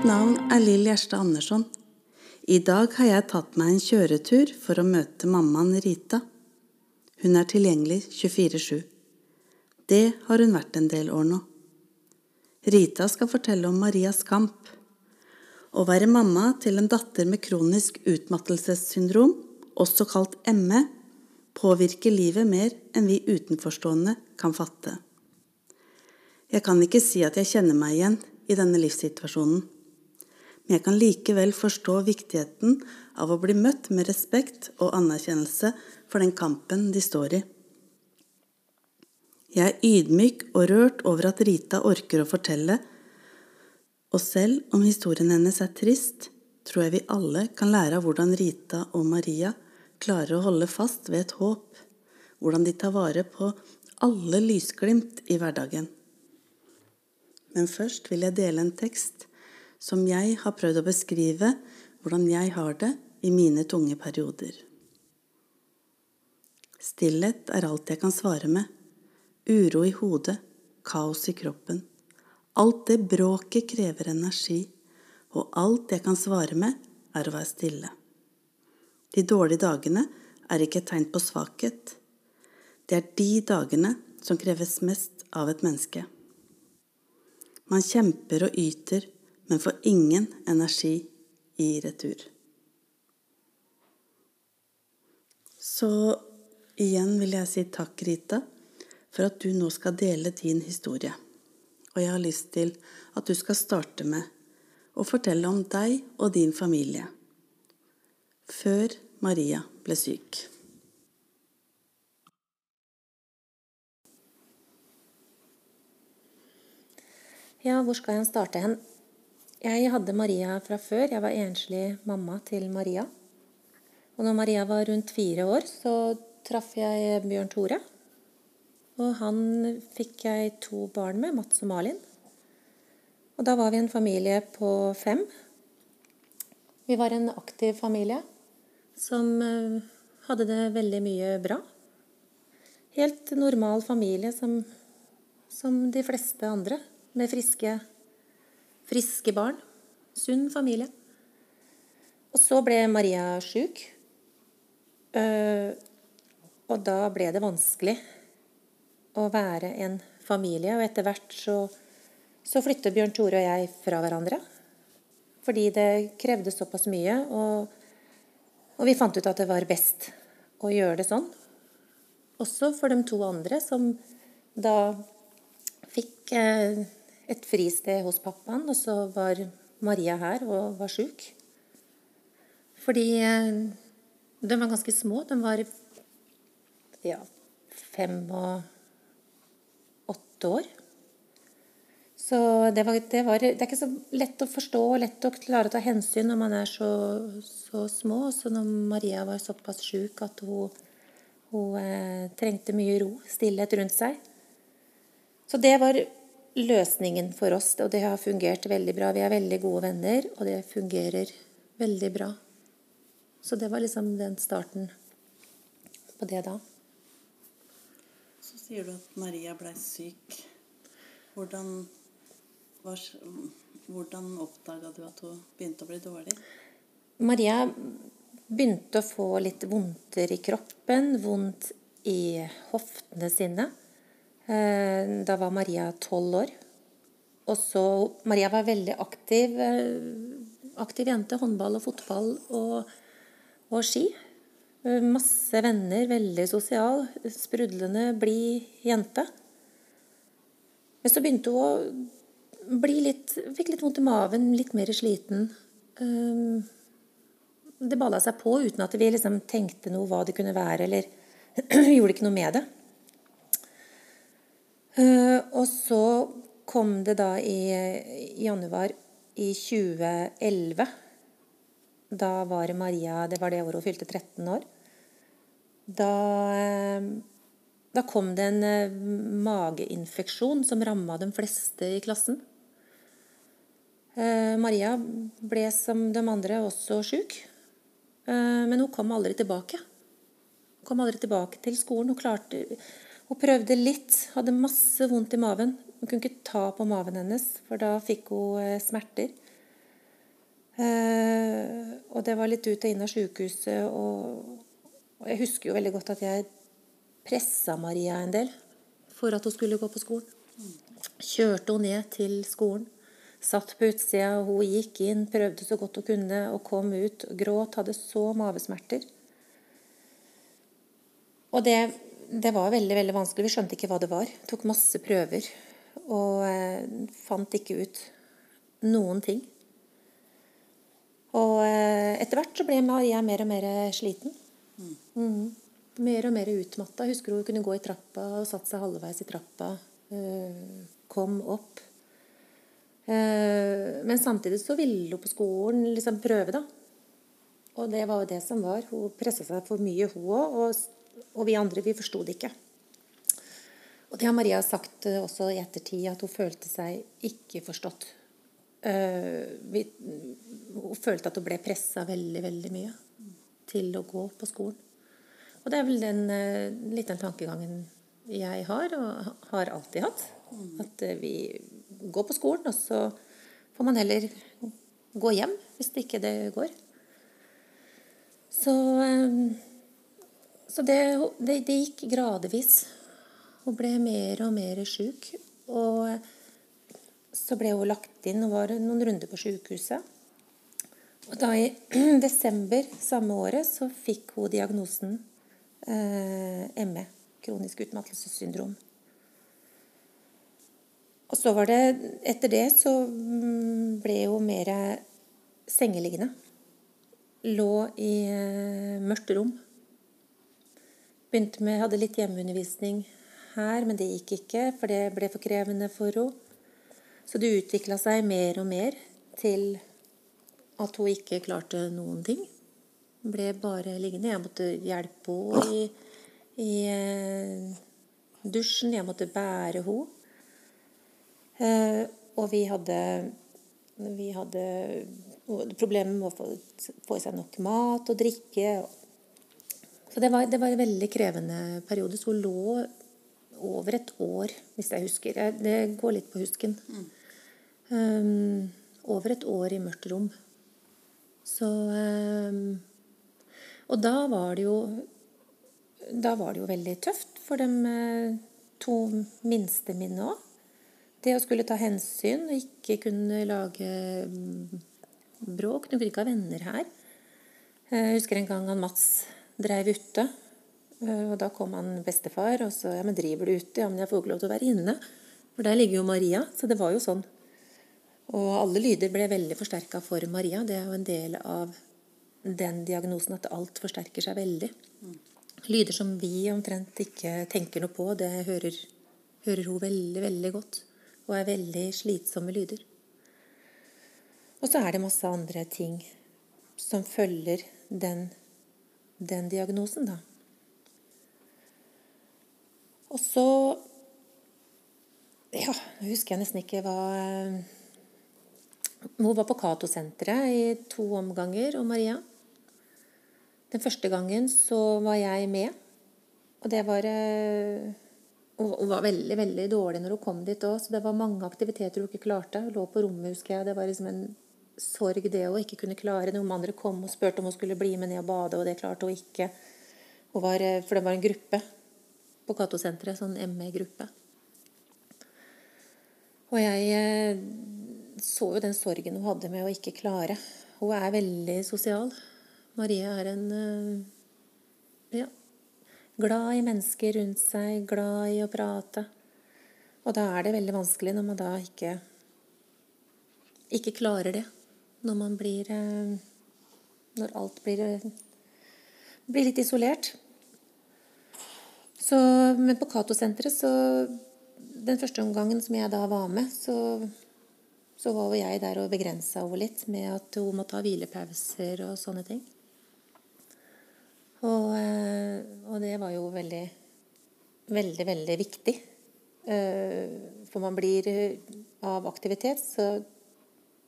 Mitt navn er Lill Gjerstad Andersson. I dag har jeg tatt meg en kjøretur for å møte mammaen Rita. Hun er tilgjengelig 24-7. Det har hun vært en del år nå. Rita skal fortelle om Marias kamp. Å være mamma til en datter med kronisk utmattelsessyndrom, også kalt ME, påvirker livet mer enn vi utenforstående kan fatte. Jeg kan ikke si at jeg kjenner meg igjen i denne livssituasjonen, men jeg kan likevel forstå viktigheten av å bli møtt med respekt og anerkjennelse for den kampen de står i. Jeg er ydmyk og rørt over at Rita orker å fortelle, og selv om historien hennes er trist, tror jeg vi alle kan lære av hvordan Rita og Maria klarer å holde fast ved et håp, hvordan de tar vare på alle lysglimt i hverdagen. Men først vil jeg dele en tekst som jeg har prøvd å beskrive hvordan jeg har det i mine tunge perioder. Stillhet er alt jeg kan svare med. Uro i hodet, kaos i kroppen. Alt det bråket krever energi, og alt jeg kan svare med, er å være stille. De dårlige dagene er ikke et tegn på svakhet. Det er de dagene som kreves mest av et menneske. Man kjemper og yter, men får ingen energi i retur. Så igjen vil jeg si takk, Rita, for at du nå skal dele din historie. Og jeg har lyst til at du skal starte med å fortelle om deg og din familie før Maria ble syk. Ja, hvor skal jeg starte hen? Jeg hadde Maria fra før. Jeg var enslig mamma til Maria. Og når Maria var rundt fire år, så traff jeg Bjørn Tore. Og han fikk jeg to barn med, Mats og Malin. Og da var vi en familie på fem. Vi var en aktiv familie som eh, hadde det veldig mye bra. Helt normal familie som, som de fleste andre, med friske, friske barn. Sunn familie. Og så ble Maria sjuk. Eh, og da ble det vanskelig å være en familie. Og etter hvert så, så flyttet Bjørn Tore og jeg fra hverandre. Fordi det krevde såpass mye. og og vi fant ut at det var best å gjøre det sånn. Også for de to andre som da fikk eh, et fristed hos pappaen, og så var Maria her og var sjuk. Fordi eh, de var ganske små. De var ja, fem og åtte år. Så det, var, det, var, det, er ikke så lett å forstå og lett å klare å ta hensyn når man er så, så små. Så når Maria var såpass sjuk at hun, hun eh, trengte mye ro, stillhet rundt seg. Så det var løsningen for oss, og det har fungert veldig bra. Vi er veldig gode venner, og det fungerer veldig bra. Så det var liksom den starten på det da. Så sier du at Maria blei syk. Hvordan hvordan oppdaga du at hun begynte å bli dårlig? Maria begynte å få litt vondter i kroppen, vondt i hoftene sine. Eh, da var Maria tolv år. Og så Maria var veldig aktiv. Eh, aktiv jente. Håndball og fotball og, og ski. Eh, masse venner, veldig sosial. Sprudlende, blid jente. Men så begynte hun å litt, fikk litt vondt i maven, litt mer sliten. Det bala seg på uten at vi liksom tenkte noe hva det kunne være, eller gjorde ikke noe med det. Ehm, og så kom det da i januar i 2011. Da var Maria Det var det året hun fylte 13 år. Da, ehm, da kom det en eh, mageinfeksjon som ramma de fleste i klassen. Eh, Maria ble som de andre også sjuk, eh, men hun kom aldri tilbake. Hun kom aldri tilbake til skolen. Hun, klarte, hun prøvde litt, hadde masse vondt i maven. Hun kunne ikke ta på maven hennes, for da fikk hun eh, smerter. Eh, og det var litt ut og inn av sykehuset. Og, og jeg husker jo veldig godt at jeg pressa Maria en del for at hun skulle gå på skolen. Kjørte hun ned til skolen. Satt på utsida, hun gikk inn, prøvde så godt hun kunne og kom ut. Gråt, hadde så mavesmerter. Og det, det var veldig veldig vanskelig. Vi skjønte ikke hva det var. Tok masse prøver og eh, fant ikke ut noen ting. Og eh, etter hvert så ble Maria mer og mer sliten. Mm. Mer og mer utmatta. Husker hun kunne gå i trappa og satt seg halvveis i trappa. Eh, kom opp. Eh, men samtidig så ville hun på skolen liksom prøve, da. Og det var jo det som var. Hun pressa seg for mye, hun òg. Og, og, vi andre, vi forsto det ikke. Og det har Maria sagt også i ettertid, at hun følte seg ikke forstått. Uh, vi, hun følte at hun ble pressa veldig, veldig mye til å gå på skolen. Og det er vel den, uh, litt den tankegangen jeg har, og har alltid hatt. At uh, vi går på skolen, og så får man heller gå hjem hvis det ikke det går. Så, så det, det, det gikk gradvis. Hun ble mer og mer sjuk. Og så ble hun lagt inn og var noen runder på sykehuset. Og da i desember samme året så fikk hun diagnosen eh, ME, kronisk utmattelsessyndrom. Og så var det Etter det så mm, ble hun mer sengeliggende. Lå i eh, mørkt rom. Begynte med, Hadde litt hjemmeundervisning her, men det gikk ikke, for det ble for krevende for henne. Så det utvikla seg mer og mer til at hun ikke klarte noen ting. Hun ble bare liggende. Jeg måtte hjelpe henne i, i eh, dusjen. Jeg måtte bære henne. Eh, og vi hadde, vi hadde problemer med å få, få i seg nok mat og drikke. Så det var, det var en veldig krevende periode. Så hun lå over et år, hvis jeg husker. Det går litt på husken. Mm. Um, over et år i mørkt rom. Så um, Og da var det jo Da var det jo veldig tøft for de uh, to minste mine òg. Det å skulle ta hensyn og ikke kunne lage mm, bråk. Du kunne ikke ha venner her. Jeg husker en gang han Mats dreiv ute. Og da kom han bestefar og så ja, men driver du ute? Ja, men jeg får ikke lov til å være inne. For der ligger jo Maria. Så det var jo sånn. Og alle lyder ble veldig forsterka for Maria. Det er jo en del av den diagnosen at alt forsterker seg veldig. Lyder som vi omtrent ikke tenker noe på, det hører, hører hun veldig, veldig godt. Og er veldig slitsomme lyder. Og så er det masse andre ting som følger den, den diagnosen, da. Og så Ja, nå husker jeg nesten ikke hva hun var på Cato-senteret i to omganger, og Maria. Den første gangen så var jeg med, og det var eh, Hun var veldig veldig dårlig når hun kom dit òg, så det var mange aktiviteter hun ikke klarte. Hun lå på rommet, husker jeg. Det var liksom en sorg, det å ikke kunne klare. Noen andre kom og spurte om hun skulle bli med ned og bade, og det klarte hun ikke. Hun var, eh, for det var en gruppe på Cato-senteret, sånn ME-gruppe. Og jeg eh, så jo den sorgen hun hadde med å ikke klare. Hun er veldig sosial. Marie er en eh, ja, glad i mennesker rundt seg, glad i å prate. Og da er det veldig vanskelig når man da ikke ikke klarer det. Når man blir eh, Når alt blir, blir litt isolert. Så, men på Cato-senteret så Den første omgangen som jeg da var med, så så var jeg der og begrensa henne litt med at hun måtte ha hvilepauser og sånne ting. Og, eh, og, det var jo veldig, veldig, veldig viktig. Eh, for man blir av aktivitet, så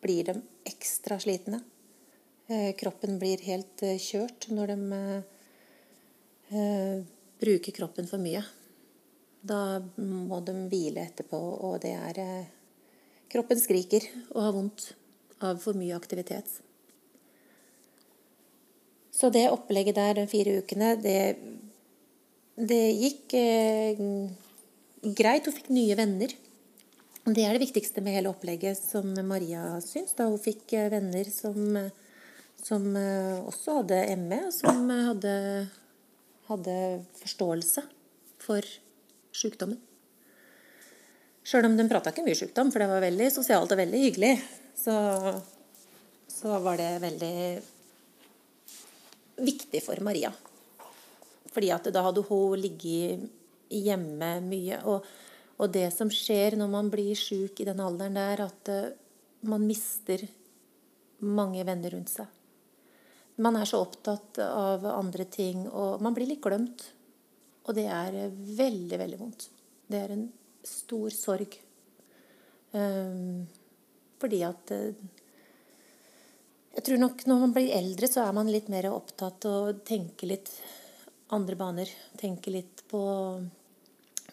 blir de ekstra slitne. Eh, kroppen blir helt kjørt når de bruker kroppen for mye. Da må de hvile etterpå, og det er Kroppen skriker og har vondt av for mye aktivitet. Så det opplegget der de fire ukene, det, det gikk eh, greit. Hun fikk nye venner. Det er det viktigste med hele opplegget, som Maria syns. Da hun fikk eh, venner som, som eh, også hadde ME, og som hadde, hadde forståelse for sykdommen. Sjøl om de prata ikke mye sykdom, for det var veldig sosialt og veldig hyggelig, så, så var det veldig viktig for Maria. Fordi at da hadde hun ligget hjemme mye. Og, og det som skjer når man blir sjuk i den alderen er at uh, man mister mange venner rundt seg. Man er så opptatt av andre ting, og man blir litt glemt. Og det er veldig, veldig vondt. Det er en stor sorg. Um, fordi at uh, Jeg tror nok når man blir eldre, så er man litt mer opptatt av å tenke litt andre baner. Tenke litt på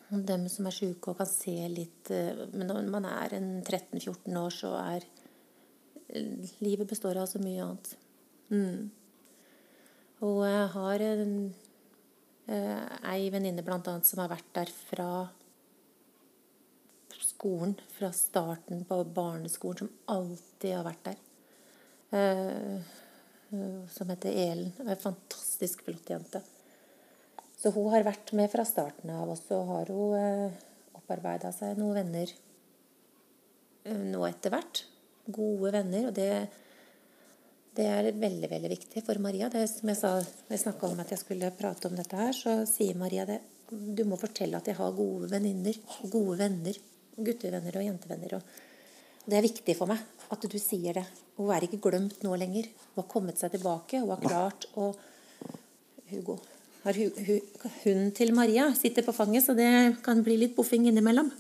dem som er syke og kan se litt uh, Men når man er en 13-14 år, så er uh, Livet består av så mye annet. Mm. Og jeg har en, ei venninne blant annet som har vært der fra skolen fra starten på barneskolen, som alltid har vært der. Som heter Elen. En fantastisk flott jente. Så hun har vært med fra starten av, og så har hun eh, opparbeida seg noen venner uh, nå etter hvert. Gode venner. Og det, det, er veldig, veldig viktig for Maria. Det som jeg sa, jeg snakka om at jeg skulle prate om dette her, så sier Maria det. Du må fortelle at jeg har gode venninner. Gode venner guttevenner og jentevenner. Og det er viktig for meg at du sier det. Hun er ikke glemt nå lenger. Hun har kommet seg tilbake. Hun har klart å Hugo har hu, hu, Hunden til Maria sitter på fanget, så det kan bli litt boffing innimellom.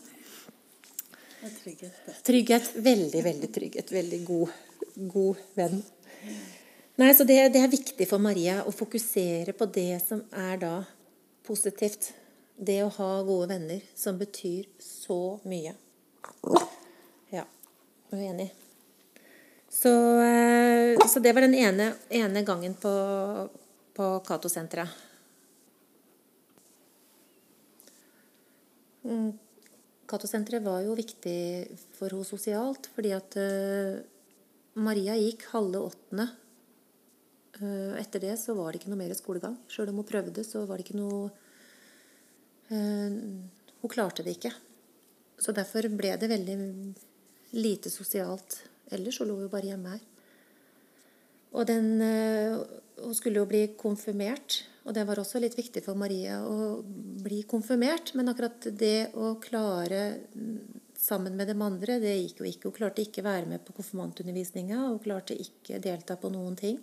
Trygghet. Trygghet. Veldig, veldig trygghet. Veldig god, god venn. Nei, så det, det, er viktig for Maria å fokusere på det som er da positivt. Det å ha gode venner som betyr så mye. Ja, er enig. Så, eh, så det var den ene, ene gangen på, på Cato-senteret. Cato-senteret var jo viktig for henne sosialt, fordi at uh, Maria gikk halve åttende. Uh, etter det så var det ikke noe mer skolegang. Sjøl om hun prøvde, så var det ikke noe Eh, hun klarte det ikke. Så derfor ble det veldig lite sosialt. Ellers så lå hun bare hjemme her. Og den, eh, hun skulle jo bli konfirmert, og det var også litt viktig for Maria å bli konfirmert. Men akkurat det å klare sammen med de andre, det gikk jo ikke. Hun klarte ikke være med på konfirmantundervisninga, og klarte ikke delta på noen ting.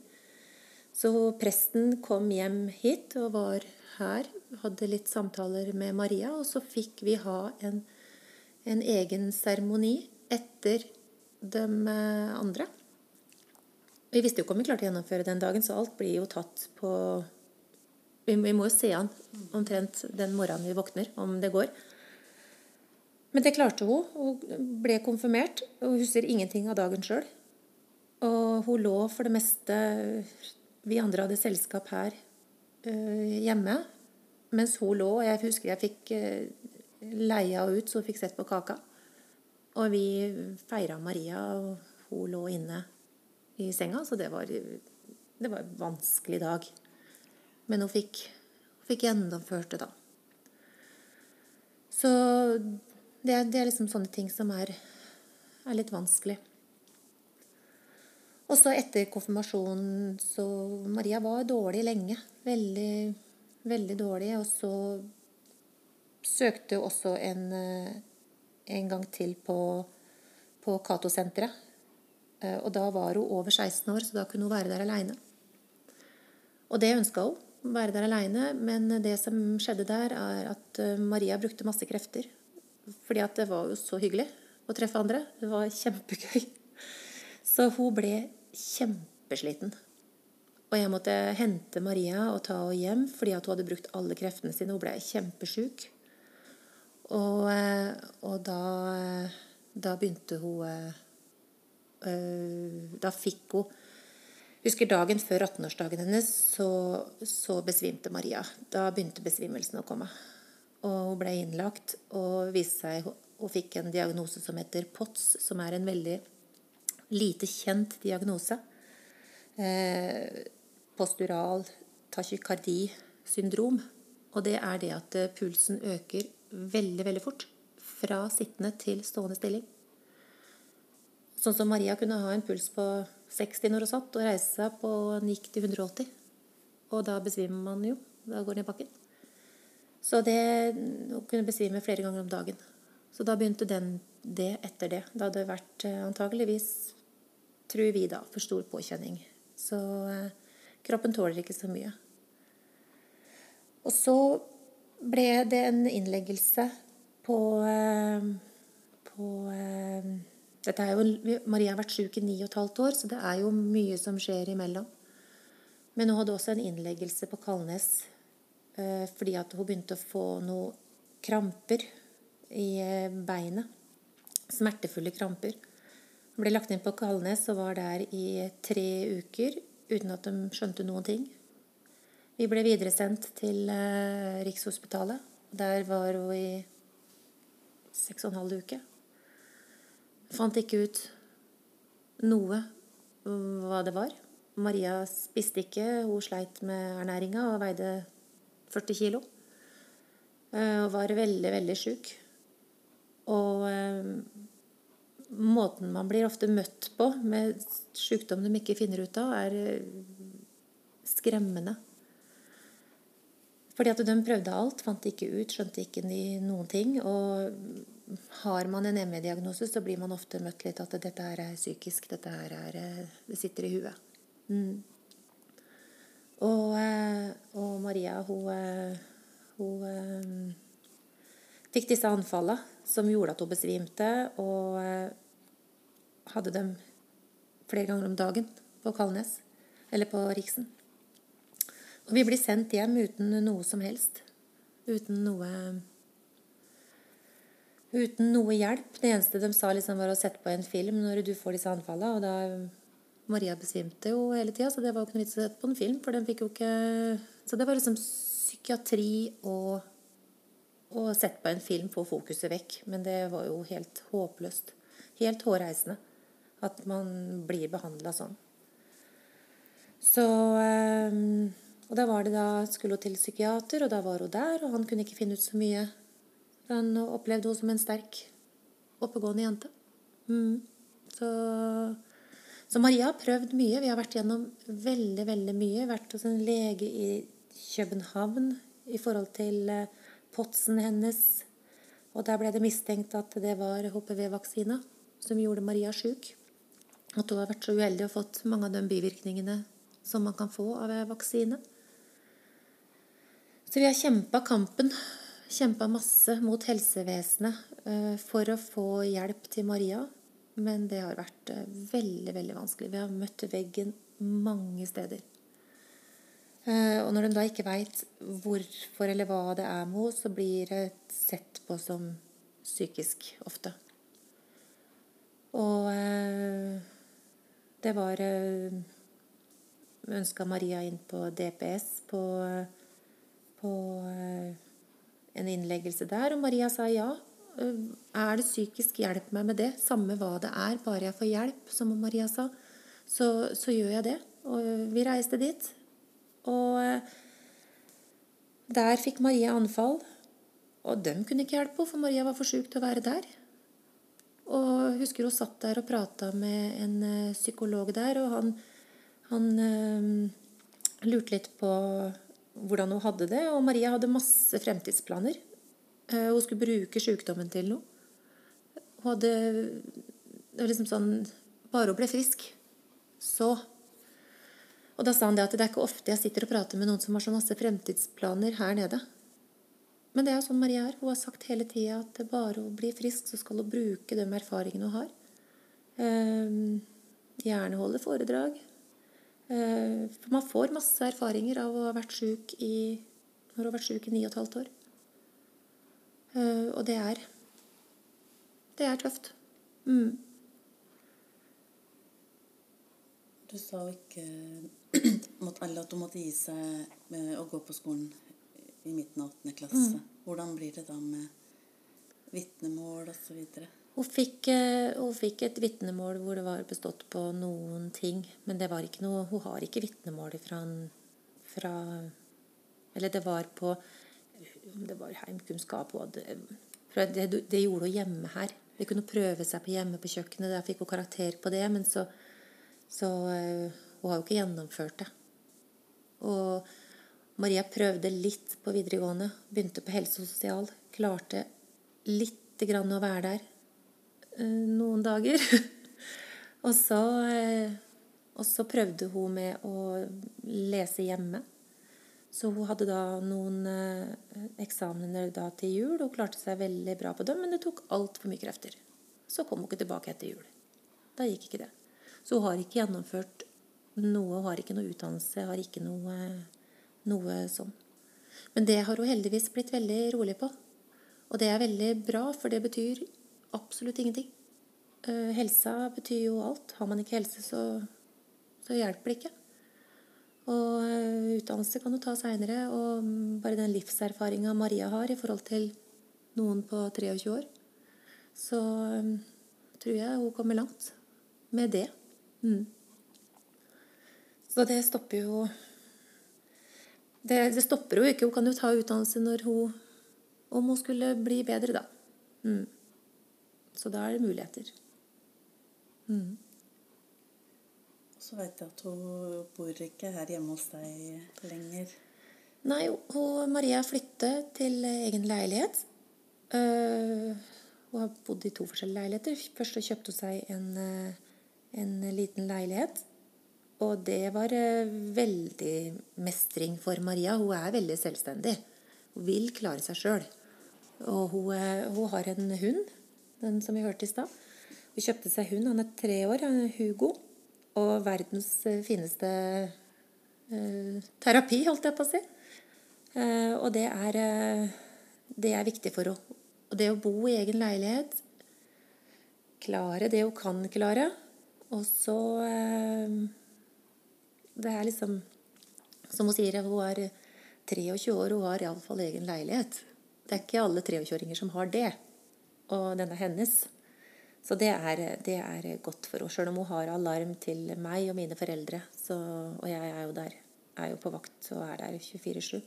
Så presten kom hjem hit og var her, hadde litt samtaler med Maria, og så fikk vi ha en, en egen seremoni etter de eh, andre. Vi visste jo ikke om vi klarte å gjennomføre den dagen, så alt blir jo tatt på Vi, vi må jo se an omtrent den morgenen vi våkner, om det går. Men det klarte hun. Hun ble konfirmert. Hun husker ingenting av dagen sjøl. Og hun lå for det meste Vi andre hadde selskap her Eh, hjemme mens hun lå. Jeg husker jeg fikk eh, leia henne ut så hun fikk sett på kaka. Og vi feira Maria, og hun lå inne i senga, så det var, det var en vanskelig dag. Men hun fikk, fikk gjennomført det, da. Så det, det, er liksom sånne ting som er, er litt vanskelig. Og så etter konfirmasjonen så Maria var dårlig lenge. Veldig, veldig dårlig. Og så søkte hun også en, en gang til på, på Cato-senteret. Eh, og da var hun over 16 år, så da kunne hun være der aleine. Og det ønska hun. Være der aleine. Men det som skjedde der, er at eh, Maria brukte masse krefter. Fordi at det var jo så hyggelig å treffe andre. Det var kjempegøy. Så hun ble kjempesliten. Og jeg måtte hente Maria og ta henne hjem fordi at hun hadde brukt alle kreftene sine. Hun ble kjempesjuk. Og, eh, og da, da, begynte hun eh, Da fikk hun Husker dagen før 18-årsdagen hennes, så, så, besvimte Maria. Da begynte besvimelsen å komme. Og hun ble innlagt og viste seg Hun fikk en diagnose som heter POTS, som er en veldig lite kjent diagnose. Eh, postural tachykardi-syndrom. Og det er det at eh, pulsen øker veldig, veldig fort. Fra sittende til stående stilling. Sånn som Maria kunne ha en puls på 60 når hun satt, og reiste seg på 90-180. Og da besvimer man jo. Da går den i bakken. Så det Hun kunne besvime flere ganger om dagen. Så da begynte den det etter det. Da hadde det vært eh, antageligvis, tror vi da, for stor påkjenning. Så eh, kroppen tåler ikke så mye. Og så ble det en innleggelse på, eh, på jo, Maria har vært syk i ni og et halvt år, så det er jo mye som skjer imellom. Men hun hadde også en innleggelse på Kalnes eh, fordi at hun begynte å få noen kramper i eh, beinet. Smertefulle kramper. Hun ble lagt inn på Kalnes og var der i tre uker uten at de skjønte noen ting. Vi ble videresendt til eh, Rikshospitalet. Der var hun i seks og en halv uke. Fant ikke ut noe hva det var. Maria spiste ikke, hun sleit med ernæringa og veide 40 kilo. Eh, og var veldig, veldig sjuk. Og eh, måten man blir ofte møtt på med sykdom de ikke finner ut av, er eh, skremmende. Fordi at de prøvde alt, fant ikke ut, skjønte ikke noen ting. Og har man en ME-diagnose, så blir man ofte møtt litt at dette her er psykisk. Dette her er eh, Det sitter i huet. Mm. Og, eh, og, Maria, hun, eh, hun fikk disse anfallene som gjorde at hun besvimte, og hadde dem flere ganger om dagen på Kalnes. Eller på Riksen. Og vi blir sendt hjem uten noe som helst. Uten noe uten noe hjelp. Det eneste de sa, liksom, var å sette på en film når du får disse anfallene. Og da Maria besvimte jo hele tida, så det var jo ikke noe vits å sette på en film. for den fikk jo ikke... Så det var liksom psykiatri og å sette på en film, få fokuset vekk. Men det var jo helt håpløst. Helt hårreisende at man blir behandla sånn. Så ehm, Og da var det da skulle hun til psykiater, og da var hun der, og han kunne ikke finne ut så mye han opplevde henne som en sterk, oppegående jente. Mm. Så, så, Maria har prøvd mye. Vi har vært gjennom veldig, veldig mye. Vært hos en lege i København i forhold til eh, potsen hennes. Og der ble det mistenkt at det var HPV-vaksina som gjorde Maria sjuk. At hun har vært så uheldig og fått mange av de bivirkningene som man kan få av vaksine. Så vi har kjempa kampen kjempa masse mot helsevesenet eh, for å få hjelp til Maria. Men det har vært eh, veldig, veldig vanskelig. Vi har møtt veggen mange steder. Eh, og når de da ikke veit hvorfor eller hva det er med henne, så blir det sett på som psykisk ofte. Og det var Ønska Maria inn på DPS på, på en innleggelse der, og Maria sa ja. Er det psykisk, hjelp meg med det. Samme hva det er, bare jeg får hjelp, som Maria sa. Så, så gjør jeg det. Og vi reiste dit. Og der fikk Maria anfall. Og dem kunne ikke hjelpe henne, for Maria var for sjuk til å være der. Og husker hun satt der og prata med en psykolog der, og han, han øh, lurte litt på hvordan hun hadde det. Og Maria hadde masse fremtidsplaner. Eh, hun skulle bruke sykdommen til noe. Hun hadde Det var liksom sånn Bare hun ble frisk, så Og da sa han det at det er ikke ofte jeg sitter og prater med noen som har så masse fremtidsplaner her nede. Men det er jo sånn Maria er. Hun har sagt hele tida at bare hun blir frisk, så skal hun bruke de erfaringene hun har. Um, gjerne holde foredrag. Eh, for man får masse erfaringer av å ha vært sjuk i når du har vært sjuk i ni og et halvt år. Eh, og det er Det er tøft. Mm. Du sa jo ikke mot alle at du måtte gi seg å gå på skolen i midten av 8. klasse. Hvordan blir det da med vitnemål osv.? Hun fikk, eh, hun fikk et vitnemål hvor det var bestått på noen ting. Men det var ikke noe, hun har ikke vitnemål fra, fra Eller det var på Det var heimkunnskap. for Det, det gjorde hun hjemme her. Det kunne prøve seg på hjemme på kjøkkenet. Der fikk hun karakter på det. Men så, så eh, Hun har jo ikke gjennomført det. Og Maria prøvde litt på videregående. Begynte på helse og sosial. Klarte lite grann å være der noen dager. og, så, eh, og så prøvde hun med å lese hjemme. Så hun hadde da noen eh, eksamener da til jul og klarte seg veldig bra på dem, men det tok altfor mye krefter. Så kom hun ikke tilbake etter jul. Da gikk ikke det. Så hun har ikke gjennomført noe, har ikke noe utdannelse, har ikke noe, noe sånn. Men det har hun heldigvis blitt veldig rolig på. Og det er veldig bra, for det betyr absolutt ingenting. Uh, helsa betyr jo alt. Har man ikke helse, så, så hjelper det ikke. Og uh, utdannelse kan du ta seinere. Og mm, bare den livserfaringa Maria har i forhold til noen på 23 år, så um, tror jeg hun kommer langt med det. Mm. Så det stopper jo det, det stopper jo ikke. Hun kan jo ta utdannelse når hun Om hun skulle bli bedre, da. Mm. Så da er det muligheter. Mm. Så veit jeg at hun bor ikke her hjemme hos deg lenger. Nei, hun, Maria flyttet til egen leilighet. Uh, hun har bodd i to forskjellige leiligheter. Først så kjøpte hun seg en, uh, en liten leilighet. Og det var uh, veldig mestring for Maria. Hun er veldig selvstendig. Hun vil klare seg sjøl. Og hun, hun, har en hund, den som vi hørte i stad. Hun kjøpte seg hund. Han er tre år, han er Hugo. Og verdens fineste terapi, holdt jeg på å si. og det er, det er viktig for henne. Og det å bo i egen leilighet, klare det hun kan klare, og så Det er liksom Som hun sier, hun er 23 år og har iallfall egen leilighet. Det er ikke alle 23-åringer som har det. Og den er hennes. Så det er, det er godt for henne. Sjøl om hun har alarm til meg og mine foreldre. Så, og jeg er jo der. Er jo på vakt og er der 24-7.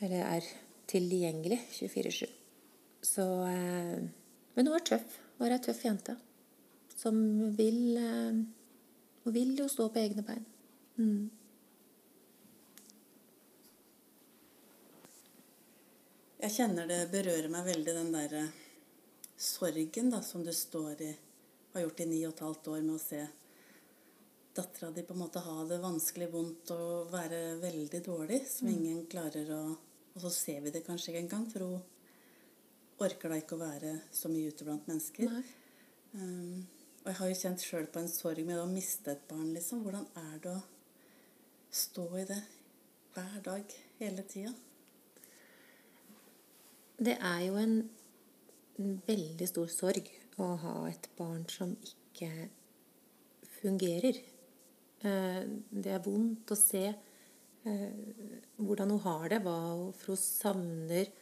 Eller er tilgjengelig 24-7. Så Men hun er tøff. Hun er ei tøff jente. Som vil Hun vil jo stå på egne bein. Mm. Jeg kjenner det berører meg veldig, den derre sorgen da, som du står i, har gjort i ni og et halvt år med å se dattera di på en måte ha det vanskelig, vondt og være veldig dårlig, som mm. ingen klarer å Og så ser vi det kanskje ikke engang, for hun orker da ikke å være så mye ute blant mennesker. Um, og jeg har jo kjent sjøl på en sorg med å miste et barn, liksom. Hvordan er det å stå i det hver dag, hele tida? Det er jo en veldig stor sorg å ha et barn som ikke fungerer. Det er vondt å se hvordan hun har det, for hun savner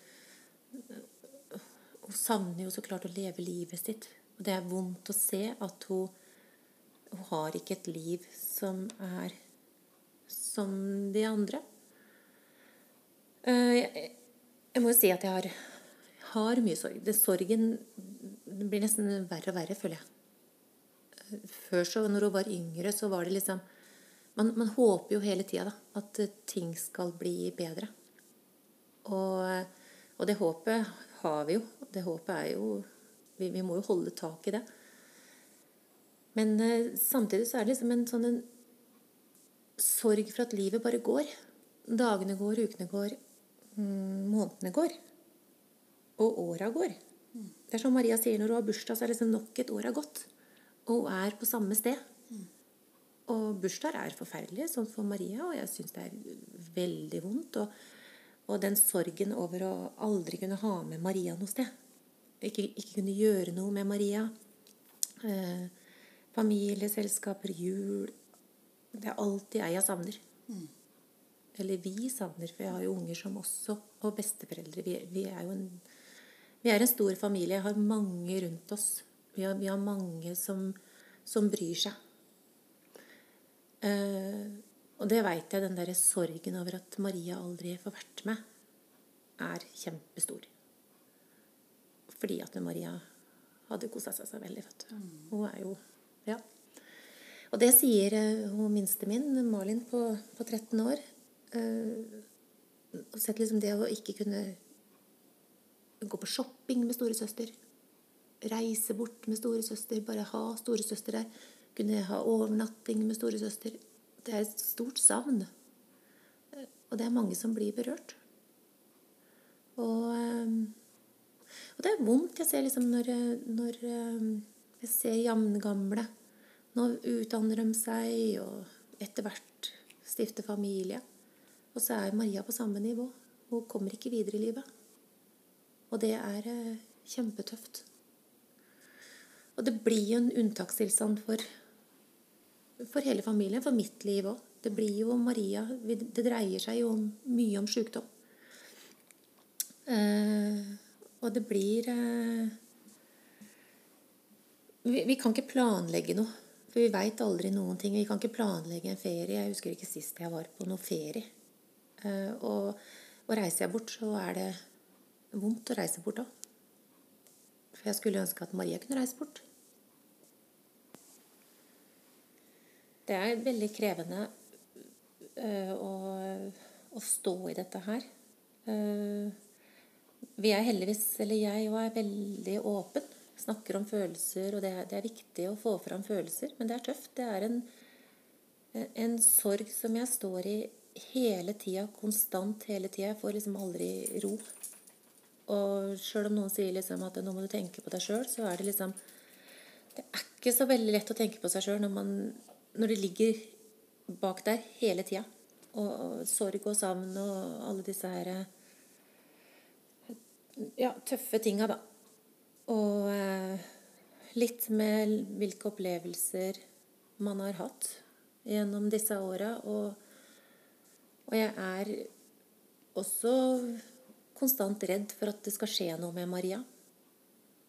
Hun savner jo så klart å leve livet sitt. Og det er vondt å se at hun, hun har ikke et liv som er som de andre. Jeg, jeg må jo si at jeg har har mye sorg. Det, sorgen blir nesten verre og verre, føler jeg. Før, så, når hun var yngre, så var det liksom Man, man håper jo hele tida at ting skal bli bedre. Og, og, det håpet har vi jo. Det håpet er jo Vi, vi må jo holde tak i det. Men eh, samtidig så er det liksom en sånn en sorg for at livet bare går. Dagene går, ukene går, månedene går. Og åra går. Det er som Maria sier når hun har bursdag, så er liksom nok et år har gått. Og hun er på samme sted. Og bursdager er forferdelige, sånn for Maria, og jeg syns det er veldig vondt. Og, og, den sorgen over å aldri kunne ha med Maria noe sted. Ikke, ikke kunne gjøre noe med Maria. Eh, Familieselskaper, jul Det er alltid jeg jeg savner. Eller vi savner, for jeg har jo unger som også Og besteforeldre. Vi, vi er jo en, vi er en stor familie. Jeg har mange rundt oss. Vi har, vi har mange som, som bryr seg. Eh, og det veit jeg, den derre sorgen over at Maria aldri får vært med, er kjempestor. Fordi at Maria hadde kosa seg så veldig, vet du. Hun er jo Ja. Og det sier eh, hun minste min, Malin på, på 13 år. Eh, og sett liksom det å ikke kunne gå på shopping med storesøster. Reise bort med storesøster, bare ha storesøster der. Kunne ha overnatting med storesøster. Det er et stort savn. Eh, Og det er mange som blir berørt. Og, eh, og det er vondt jeg ser liksom når, når jeg ser jevngamle. Nå utdanner de seg og etter hvert stifter familie. Og så er Maria på samme nivå. Hun kommer ikke videre i livet. Og det er eh, kjempetøft. Og det blir jo en unntakstilstand for, for hele familien, for mitt liv òg. Det blir jo Maria Det dreier seg jo mye om sykdom. Eh, og det blir eh, vi, kan ikke planlegge noe. For vi veit aldri noen ting. Vi kan ikke planlegge en ferie. Jeg husker ikke sist jeg var på noe ferie. Eh, og, og reiser jeg bort, så er det vondt å reise bort da. For jeg skulle ønske at Maria kunne reise bort. Det er veldig krevende eh, å, å stå i dette her. Eh, vi er heldigvis, eller jeg òg, er veldig åpen. Snakker om følelser, og det er, det er viktig å få fram følelser. Men det er tøft. Det er en, en sorg som jeg står i hele tida, konstant hele tida. Jeg får liksom aldri ro. Og sjøl om noen sier liksom at nå må du tenke på deg sjøl, så er det liksom Det er ikke så veldig lett å tenke på seg sjøl når, man- når det ligger bak der hele tida. Og, og sorg og savn og alle disse her ja, tøffe tinga, da. Og eh, litt med hvilke opplevelser man har hatt gjennom disse åra. Og, og jeg er også konstant redd for at det skal skje noe med Maria.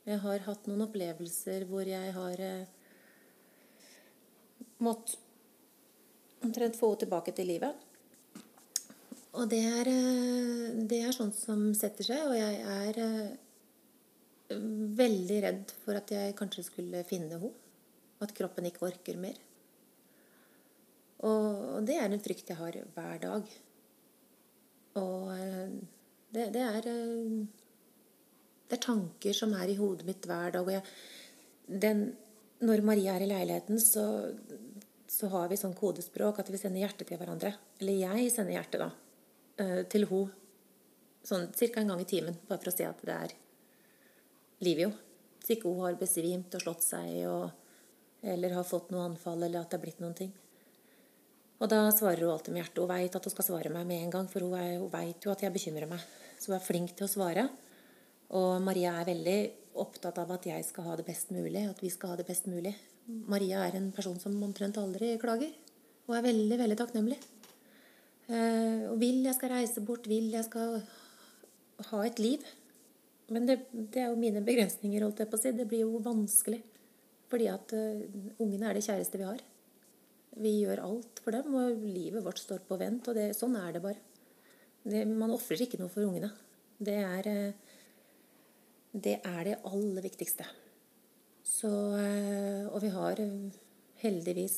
Jeg har hatt noen opplevelser hvor jeg har eh, måttet omtrent få henne tilbake til livet. Og det er, eh, det er sånt som setter seg, og jeg er eh, veldig redd for at jeg kanskje skulle finne henne. At kroppen ikke orker mer. Og, det er en frykt jeg har hver dag. Og eh, det, det er eh, Det er tanker som er i hodet mitt hver dag. Og jeg, den, når Maria er i leiligheten, så, så har vi sånn kodespråk at vi sender hjertet til hverandre. Eller jeg sender hjertet, da. eh, Til henne. Sånn ca. en gang i timen, bare for å se at det er liv i henne. Så ikke hun har besvimt og slått seg og, eller har fått noe anfall eller at det er blitt noen ting. Og da svarer hun alltid med hjertet. Hun veit at hun skal svare meg med en gang, for hun, er- hun veit jo at jeg bekymrer meg. Så hun er flink til å svare. Og Maria er veldig opptatt av at jeg skal ha det best mulig, at vi skal ha det best mulig. Maria er en person som omtrent aldri klager. Og er veldig, veldig takknemlig. Eh, og vil jeg skal reise bort, vil jeg skal ha et liv. Men det, det er jo mine begrensninger, holdt jeg på å si. Det blir jo vanskelig. Fordi at uh, ungene er det kjæreste vi har. Vi gjør alt for dem, og livet vårt står på vent. Og det, sånn er det bare. Det, man ofrer ikke noe for ungene. Det er, eh, det er det aller viktigste. Så, eh, og vi har eh, heldigvis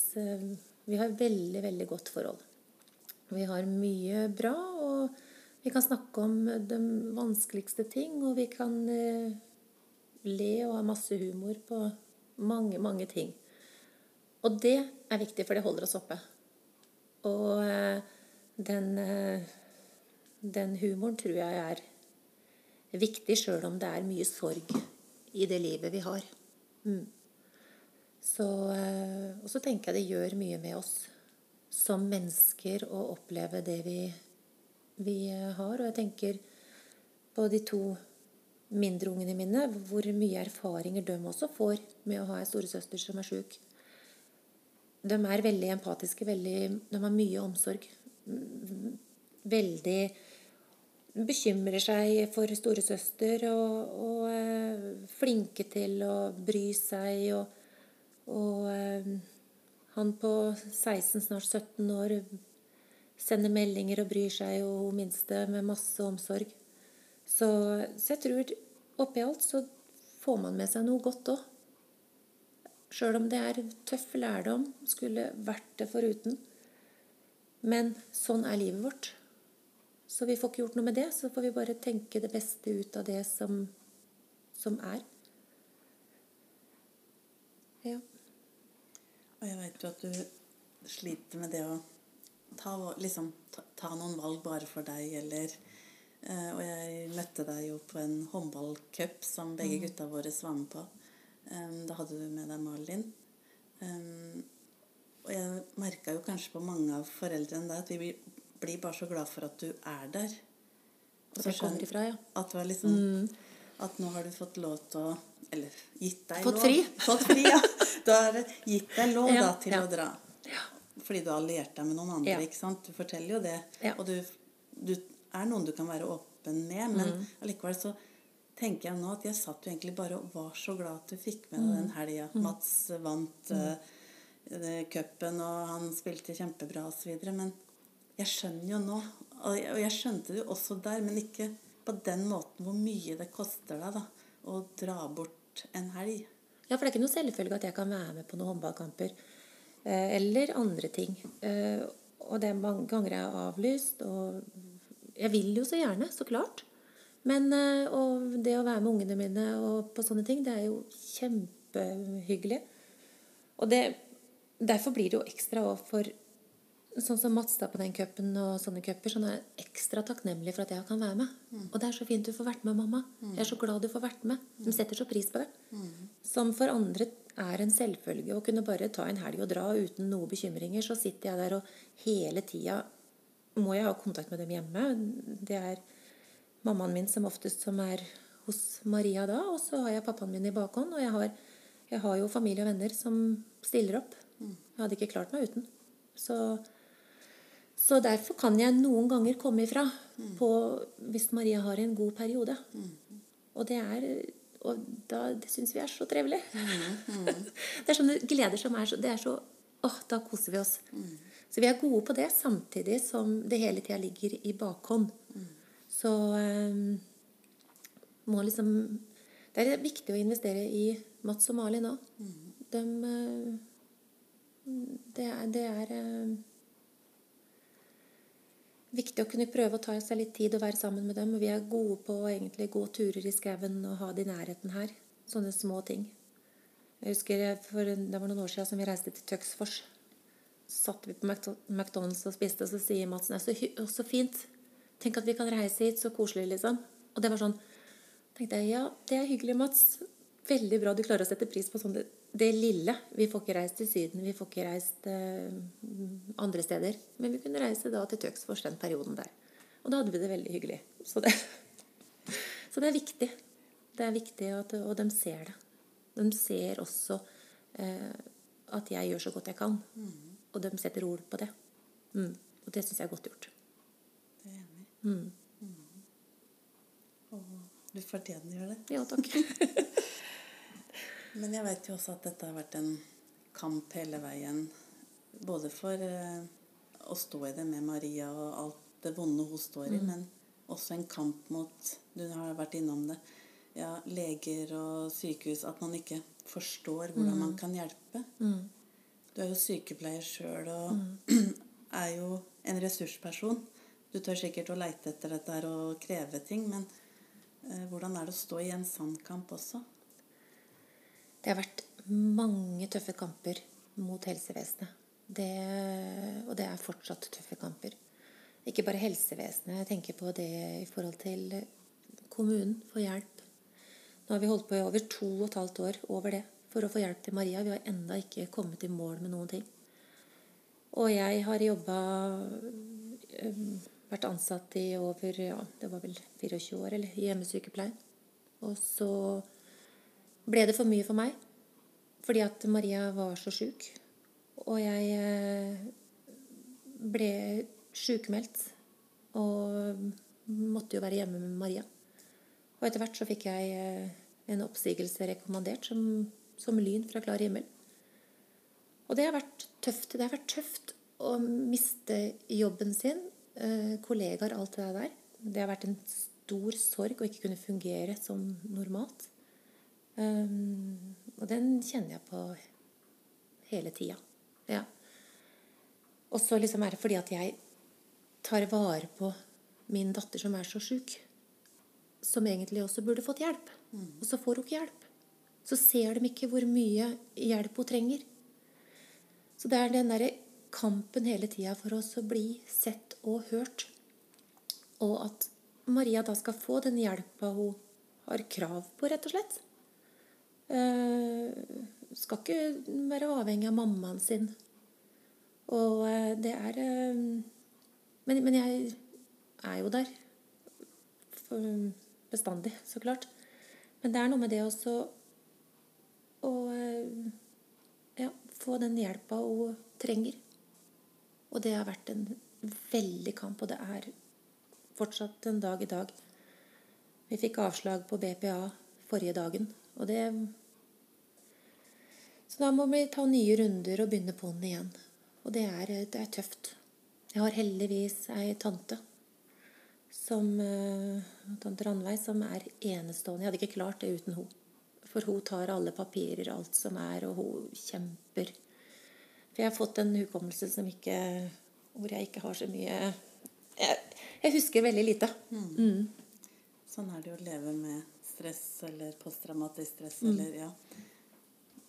Vi har veldig, veldig godt forhold. Vi har mye bra, og vi kan snakke om de vanskeligste ting. Og vi kan le og ha masse humor på mange, mange ting. Og det er viktig, for det holder oss oppe. Og eh, den, eh, den humoren tror jeg er viktig, sjøl om det er mye sorg i det livet vi har. Mm. Så, eh, og så tenker jeg det gjør mye med oss som mennesker å oppleve det vi, vi har. Og jeg tenker på de to mindre ungene mine, hvor mye erfaringer de også får med å ha en storesøster som er sjuk. De er veldig empatiske. Veldig, de har mye omsorg. Veldig bekymrer seg for storesøster og, og øh, flinke til å bry seg. Og, og øh, han på 16, snart 17 år sender meldinger og bryr seg, og hun minste med masse omsorg. Så, så jeg tror oppi alt så får man med seg noe godt òg. Sjøl om det er tøff lærdom, skulle vært det foruten. Men sånn er livet vårt. Så vi får ikke gjort noe med det. Så får vi bare tenke det beste ut av det som, som er. Ja. Og jeg vet jo at du sliter med det å ta, liksom, ta, ta noen valg bare for deg, eller uh, Og jeg møtte deg jo på en håndballcup som begge mm. gutta våre var med på. Da hadde du med deg Malin. Og jeg merka jo kanskje på mange av foreldrene der at vi blir, bare så glad for at du er der. Og så kommer ifra, ja. At, du liksom, mm. at nå har du fått lov til å Eller gitt deg fått lov. Fri. Fått fri. ja. Du har gitt deg lov ja, da, til ja. å dra. Fordi du har alliert deg med noen andre. ikke sant? Du forteller jo det. Og du, du, er noen du kan være åpen med, men mm. allikevel så tenker jeg nå at jeg satt jo egentlig bare og var så glad at du fikk med deg den mm. helga. Mm. Mats vant uh, cupen, og han spilte kjempebra osv. Men jeg skjønner jo nå, og jeg skjønte det jo også der, men ikke på den måten hvor mye det koster deg da, å dra bort en helg. Ja, for det er ikke noe selvfølge at jeg kan være med på noen håndballkamper. Eh, eller andre ting. Eh, og det er mange ganger jeg har avlyst. Og jeg vil jo så gjerne, så klart. Men og det å være med ungene mine og på sånne ting, det er jo kjempehyggelig. Og det, derfor blir det jo ekstra òg for Sånn som Mats da på den cupen og sånne cuper, sånn er jeg ekstra takknemlig for at jeg kan være med. Mm. Og det er så fint du får vært med, mamma. Mm. Jeg er så glad du får vært med. De setter så pris på det. Mm. Som for andre er en selvfølge å kunne bare ta en helg og dra uten noen bekymringer. Så sitter jeg der og hele tida må jeg ha kontakt med dem hjemme. Det er mammaen min som oftest som er hos Maria da, og så har jeg pappaen min i bakhånd. Og jeg har, jeg har jo familie og venner som stiller opp. Jeg hadde ikke klart meg uten. Så, så derfor kan jeg noen ganger komme ifra på, hvis Maria har en god periode. Og det er og da, det syns vi er så trivelig. det er sånne gleder som er så, det er så Åh, da koser vi oss. Så vi er gode på det, samtidig som det hele tida ligger i bakhånd. Så um, må liksom Det er viktig å investere i Mats og Mali nå. Mm. De uh, Det er, det er uh, viktig å kunne prøve å ta seg litt tid og være sammen med dem. Og vi er gode på å egentlig gå turer i skauen og ha det i nærheten her. Sånne små ting. Jeg husker for, Det var noen år siden som vi reiste til Tøksfors. Så satt vi på McDonald's og spiste, og så sier Madsen så, så fint Tenk at vi kan reise hit. Så koselig, liksom. Og det var sånn tenkte jeg, Ja, det er hyggelig, Mats. Veldig bra du klarer å sette pris på sånn det, det lille. Vi får ikke reist til Syden, vi får ikke reist eh, andre steder. Men vi kunne reise da til Tøksfors den perioden der. Og da hadde vi det veldig hyggelig. Så det, så det er viktig. Det er viktig, at, og de ser det. De ser også eh, at jeg gjør så godt jeg kan. Mm. Og de setter ord på det. Mm. Og det syns jeg er godt gjort. Mm. Mm. Og du fortjener jo det. Ja, takk. Men jeg vet jo også at dette har vært en kamp hele veien. Både for eh, å stå i det med Maria og alt det vonde hun står i, mm. men også en kamp mot Du har vært innom det. Ja, leger og sykehus. At man ikke forstår hvordan man mm. kan hjelpe. Mm. Du er jo sykepleier sjøl og mm. er jo en ressursperson. Du tør sikkert å leite etter dette her og kreve ting, men eh, hvordan er det å stå i en sann kamp også? Det har vært mange tøffe kamper mot helsevesenet. Det, og det er fortsatt tøffe kamper. Ikke bare helsevesenet. Jeg tenker på det i forhold til kommunen for hjelp. Nå har vi holdt på i over to og et halvt år over det for å få hjelp til Maria. Vi har ennå ikke kommet i mål med noen ting. Og jeg har jobba vært ansatt i over ja, det var vel 24 år, eller hjemmesykepleien. Og så ble det for mye for meg fordi at Maria var så sjuk. Og jeg eh, ble sjukmeldt og måtte jo være hjemme med Maria. Og etter hvert så fikk jeg eh, en oppsigelse rekommandert som, som lyn fra klar himmel. Og det har vært tøft. Det har vært tøft å miste jobben sin, kollegaer, alt det der. Det har vært en stor sorg å ikke kunne fungere som normalt. Um, og den kjenner jeg på hele tida. Ja. Og så liksom er det fordi at jeg tar vare på min datter som er så sjuk. Som egentlig også burde fått hjelp. Og så får hun ikke hjelp. Så ser de ikke hvor mye hjelp hun trenger. Så det er den derre kampen hele tida for oss å bli sett og hørt. Og at Maria da skal få den hjelpa hun har krav på, rett og slett. Uh, skal ikke være avhengig av mammaen sin. Og uh, det er uh, men, men, jeg er jo der. For, bestandig, så klart. Men det er noe med det også å ja, få den hjelpa hun trenger. Og det har vært en veldig kamp, og det er fortsatt en dag i dag. Vi fikk avslag på BPA forrige dagen, og det Så da må vi ta nye runder og begynne på'n igjen. Og det er, det er, tøft. Jeg har heldigvis ei tante som uh, Tante Randveig, som er enestående. Jeg hadde ikke klart det uten henne. For hun tar alle papirer, alt som er, og hun kjemper. For jeg har fått en hukommelse som ikke Hvor jeg ikke har så mye jeg, jeg husker veldig lite. Mm. Mm. Sånn er det jo å leve med stress eller posttraumatisk stress mm. eller ja.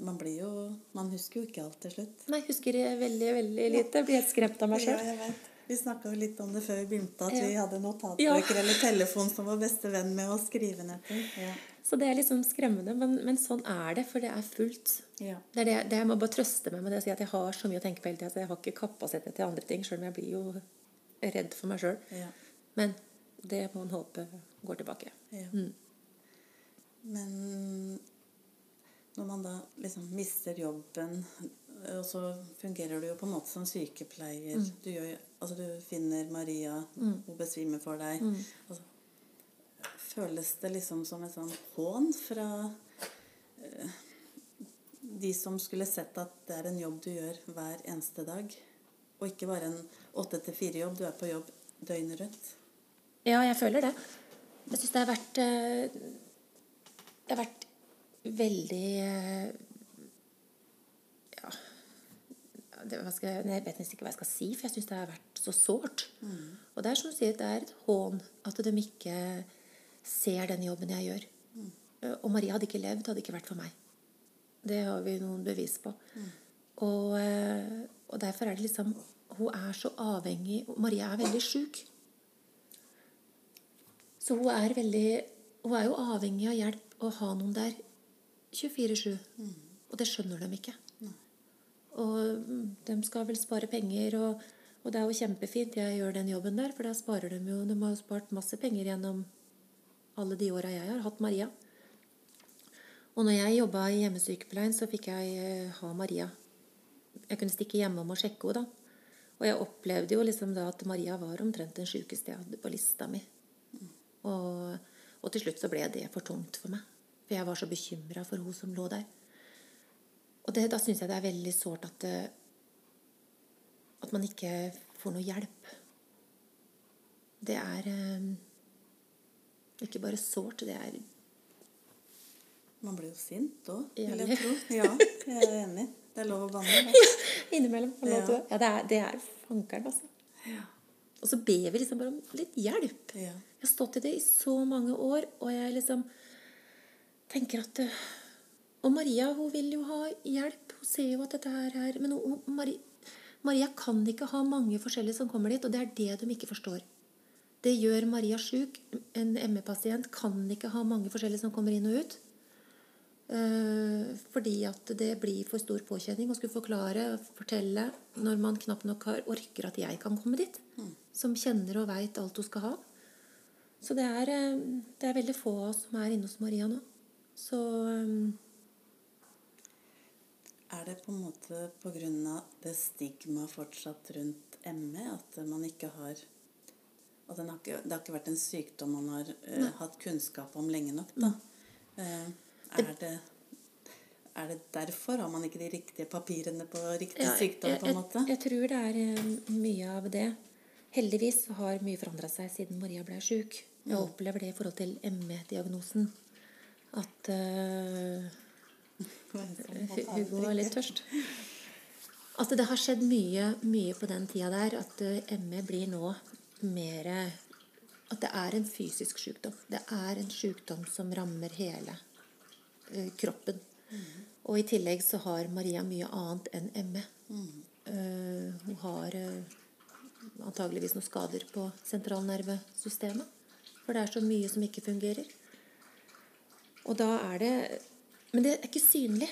Man blir jo Man husker jo ikke alt til slutt. Nei, jeg husker veldig, veldig lite. Jeg blir helt skremt av meg sjøl. Ja, vi snakka litt om det før vi begynte, at ja. vi hadde notatbøker ja. eller telefon som var beste venn med å skrive ned ting. Ja. Så det er liksom skremmende, men, men, sånn er det, for det er fullt. Det er det, det Jeg må bare trøste meg med det å si at jeg har så mye å tenke på hele tida, så jeg har ikke kapasitet til andre ting, sjøl om jeg blir jo redd for meg sjøl. Ja. Men det må en håpe går tilbake. Ja. Mm. Men når man da liksom mister jobben, og så fungerer du jo på en måte som sykepleier mm. du, gjør, altså du, finner Maria, mm. hun besvimer for deg. Mm. Altså, føles det liksom som en sånn hån fra uh, de som skulle sett at det er en jobb du gjør hver eneste dag? Og ikke bare en åtte til fire-jobb. Du er på jobb døgnet rundt. Ja, jeg føler det. Jeg syns det har vært uh, Det har vært veldig eh, Ja det, jeg, jeg, vet nesten ikke hva jeg skal si, for jeg syns det har vært så sårt. Mm. Og det er som du sier, det er et hån at de ikke ser den jobben jeg gjør. Mm. Og Maria hadde ikke levd, hadde ikke vært for meg. Det har vi noen bevis på. Mm. Og, eh, og derfor er det liksom Hun er så avhengig Maria er veldig sjuk. Så hun er veldig Hun er jo avhengig av hjelp å ha noen der 24-7. Mm. Og det skjønner de ikke. Mm. Og de skal vel spare penger, og, og, det er jo kjempefint jeg gjør den jobben der, for da sparer de jo De har jo spart masse penger gjennom alle de åra jeg har hatt Maria. Og når jeg jobba i hjemmesykepleien, så fikk jeg eh, ha Maria jeg kunne stikke hjemom og sjekke henne. da. Og jeg opplevde jo liksom da at Maria var omtrent den sjukeste jeg hadde på lista mi. Og, og, til slutt så ble det for tungt for meg. For jeg var så bekymra for hun som lå der. Og det, da syns jeg det er veldig sårt at, eh, at man ikke får noe hjelp. Det er eh, ikke bare sårt, det er Man blir jo sint òg, vil jeg tro. Ja, jeg er enig. Det er lov å banne? Ja, innimellom. Ja. ja, det er, det er fankeren, altså. Ja. Og så ber vi liksom bare om litt hjelp. Ja. Jeg har stått i det i så mange år, og jeg liksom tenker at eh, Og Maria hun vil jo ha hjelp. Hun ser jo at dette her er Men hun, Maria, Maria kan ikke ha mange forskjellige som kommer dit, og det er det de ikke forstår. Det gjør Maria sjuk. En ME-pasient kan ikke ha mange forskjellige som kommer inn og ut. Eh, fordi at det blir for stor påkjenning å skulle forklare og fortelle når man knapt nok har, orker at jeg kan komme dit. Mm. Som kjenner og veit alt hun skal ha. Så det er, eh, det er veldig få av oss som er inne hos Maria nå. Så um, Er det på en måte pga. det stigmaet fortsatt rundt ME at man ikke har at har ikke, Det har ikke vært en sykdom man har uh, hatt kunnskap om lenge nok, da. Uh, er, det, er det derfor? Har man ikke de riktige papirene på riktig ja, sykdom? på en måte? Jeg, jeg, tror det er uh, mye av det. Heldigvis har mye forandra seg siden Maria ble sjuk. Jeg mm. opplever det i forhold til ME-diagnosen. At Hugo var litt tørst. At det har skjedd mye, mye på den tida der. At eh, ME blir nå mer At det er en fysisk sykdom. Det er en sykdom som rammer hele uh, kroppen. Mm. Og i tillegg så har Maria mye annet enn ME. Mm. Uh, hun har uh, antageligvis noen skader på sentralnervesystemet. For det er så mye som ikke fungerer. Og da er det men det er ikke synlig.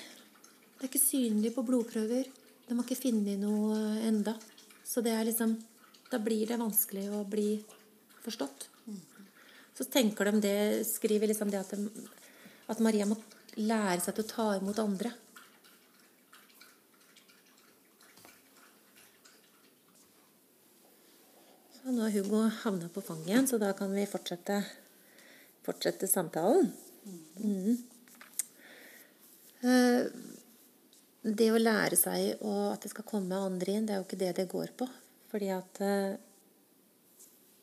Det er ikke synlig på blodprøver. De har ikke funnet noe enda. Så det er liksom Da blir det vanskelig å bli forstått. Så tenker de det, skriver liksom det at, de, at Maria må lære seg til å ta imot andre. Nå har Hugo havna på fanget igjen, så da kan vi fortsette, fortsette samtalen. Mm. Eh, det å lære seg at det skal komme andre inn, det er jo ikke det det går på. Fordi at eh,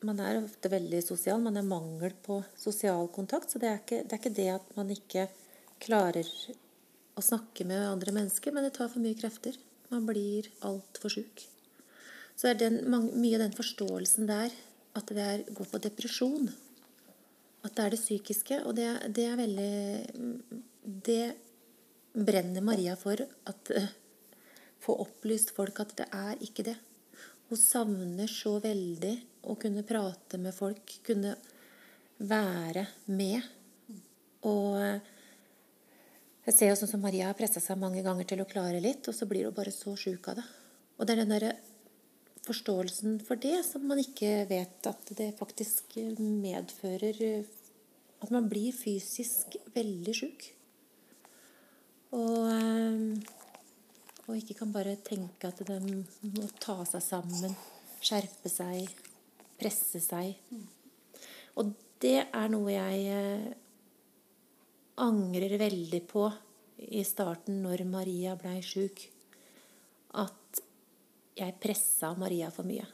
man er ofte veldig sosial. Man er mangel på sosial kontakt. Så det er ikke det, er ikke det at man ikke klarer å snakke med andre mennesker, men det tar for mye krefter. Man blir altfor sjuk. Så er det mye av den forståelsen der at det går på depresjon. At det er det psykiske. Og det, det er veldig Det brenner Maria for at uh, få opplyst folk at det er ikke det. Hun savner så veldig å kunne prate med folk, kunne være med. Og uh, jeg ser jo sånn som Maria har pressa seg mange ganger til å klare litt, og så blir hun bare så sjuk av det. Og det er den derre forståelsen for det som man ikke vet at det faktisk medfører at man blir fysisk veldig sjuk. Og, eh, og ikke kan bare tenke at de må ta seg sammen, skjerpe seg, presse seg. Og det er noe jeg eh, angrer veldig på i starten når Maria blei sjuk. At jeg pressa Maria for mye.